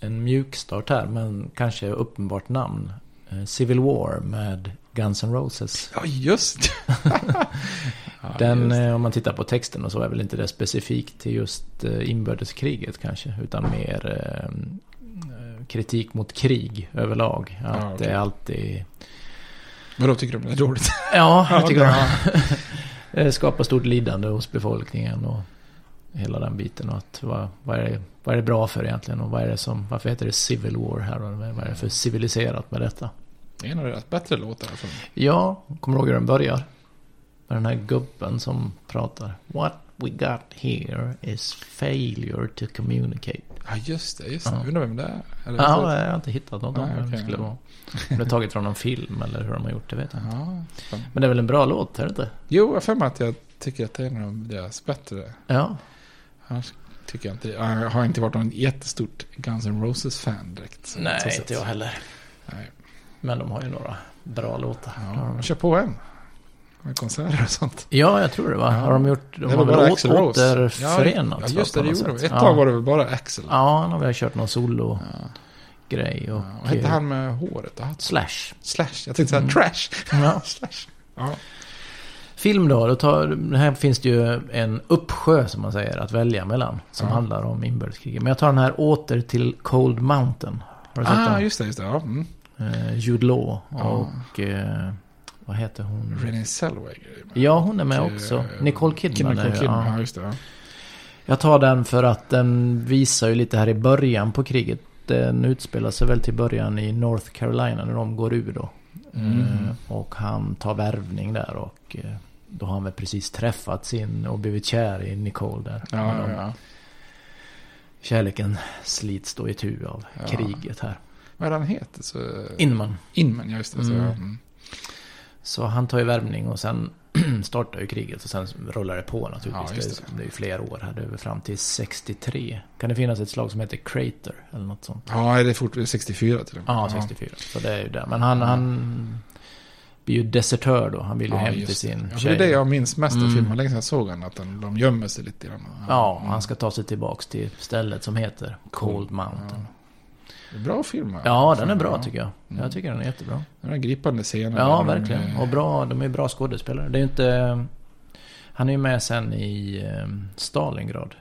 en mjukstart här, men kanske uppenbart namn. Eh, Civil War med Guns N' Roses. Ja, just Den, just. eh, om man tittar på texten och så, är väl inte det specifikt till just eh, inbördeskriget kanske, utan mer kritik mot krig överlag. Att Ja, okej. det är alltid... Vadå tycker du det är dåligt? Ja, jag tycker det skapar stort lidande hos befolkningen och hela den biten. Och att vad, vad, är det, vad är det bra för egentligen? Och vad är det som, varför heter det Civil War här? Och vad är det för civiliserat med detta? Det är en av deras bättre låtar. Från. Ja, kommer du ihåg hur den börjar? Med den här gubben som pratar. What we got here is failure to communicate. Ja, just det. Just det. Ja. Undrar vem det är? Eller Ja, jag har inte hittat något om vem det skulle vara. Om det är taget från någon film eller hur de har gjort det vet jag inte. Ja. Men det är väl en bra låt, är det inte? Jo, jag har för mig att jag tycker att det är en av deras bättre. Ja. Annars tycker jag inte Jag har inte varit någon jättestort Guns N' Roses-fan direkt. Nej, inte sätt. jag heller. Nej. Men de har ju några bra låtar. Ja, Ja, kör på en. Med konserter och sånt. ja jag tror det va? Ja. Har de gjort... De Det har väl bara Rose. återförenats Ja, just va, det. Det gjorde de. Ett ja. tag var det väl bara Axel. Ja, han har väl kört någon solo-grej. Och, Vad hette han med håret? Slash. Slash. Jag tänkte säga Mm. trash. Ja. Slash. Ja. Film då, då tar, här finns det ju en uppsjö som man säger att välja mellan. Som Ja. handlar om inbördeskriget. Men jag tar den här åter till Cold Mountain. Har du sett Ah, den? just det. Just det. Ja. Mm. Eh, Jude Law och... Eh, vad heter hon? Renée Zellweger. Ja, hon är med Och, också. eh, Nicole Kidman. Nicole Kidman. ja. Ja, just det. Ja. Jag tar den för att den visar ju lite här i början på kriget. Den utspelar sig väl till början i North Carolina när de går ur då. Mm. Eh, Och han tar värvning där och eh, då har han väl precis träffat sin och blivit kär i Nicole där. Ja, ja, ja. Kärleken slits då i tu av Ja. kriget här. Vad är han heter? Så... Inman. Inman, ja just det. Så, Mm. ja. Mm. Så han tar ju värvning och sen startar ju kriget och sen rullar det på Ja, naturligtvis. just det. det är ju flera år här, det är väl fram till 63. Kan det finnas ett slag som heter Crater eller något sånt? Ja, det är fort 64 till och med. Ja, 64. Så det är ju det. Men han, han blir ju desertör då. Han vill ju hem till det. sin ja, tjej. Det är det jag minns mest av Mm. filmen. Länge sedan jag såg den. Att de, de gömmer sig lite grann. Ja, han ska ta sig tillbaks till stället som heter Cold Mountain. Det är bra film. Ja, den är bra Ja. tycker jag. Mm. Jag tycker den är jättebra. Den är gripande scener. Ja, verkligen. eh, Och bra, de är bra skådespelare. Det är inte... Han är ju med sen i eh, Stalingrad.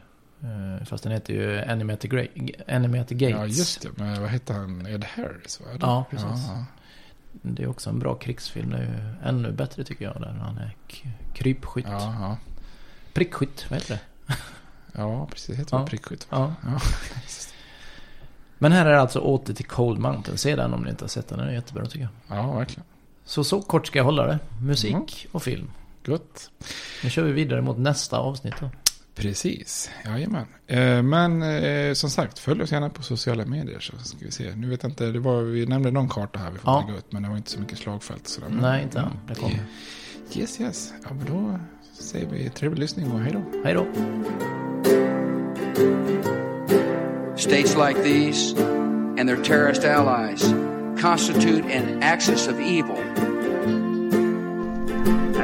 Eh, Fast den heter ju Animated, Gra- Animated Gates. Ja, just det. Men vad heter han? Ed Harris? Va? Ja, precis. Ja, det är också en bra krigsfilm. Det är ju ännu bättre tycker jag. Där han är krypskytt. Ja, ja. Prickskytt, vad heter det? Ja, precis. Heter Ja. det prickskytt? Ja. Ja. Men här är det alltså åter till Cold Mountain. Se den om ni inte har sett den. Den är jättebra tycker jag. ja, verkligen. Så så kort ska jag hålla det. Musik Mm. och film. Gott. Nu kör vi vidare mot nästa avsnitt då. Precis, jajamän. Eh, men eh, som sagt, följ oss gärna på sociala medier så ska vi se. Nu vet jag inte, det var, vi nämnde någon karta här vi får Ja. lägga ut, men det var inte så mycket slagfält. Sådär. Nej, inte än. Det kommer. Yes, yes. Ja, men då säger vi trevlig lyssning och hej då. Hej då. States like these and their terrorist allies constitute an axis of evil.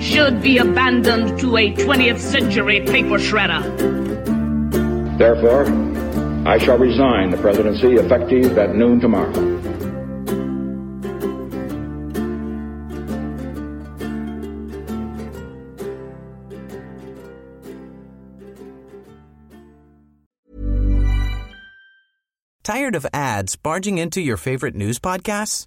should be abandoned to a 20th century paper shredder. Therefore, I shall resign the presidency effective at noon tomorrow. Tired of ads barging into your favorite news podcasts?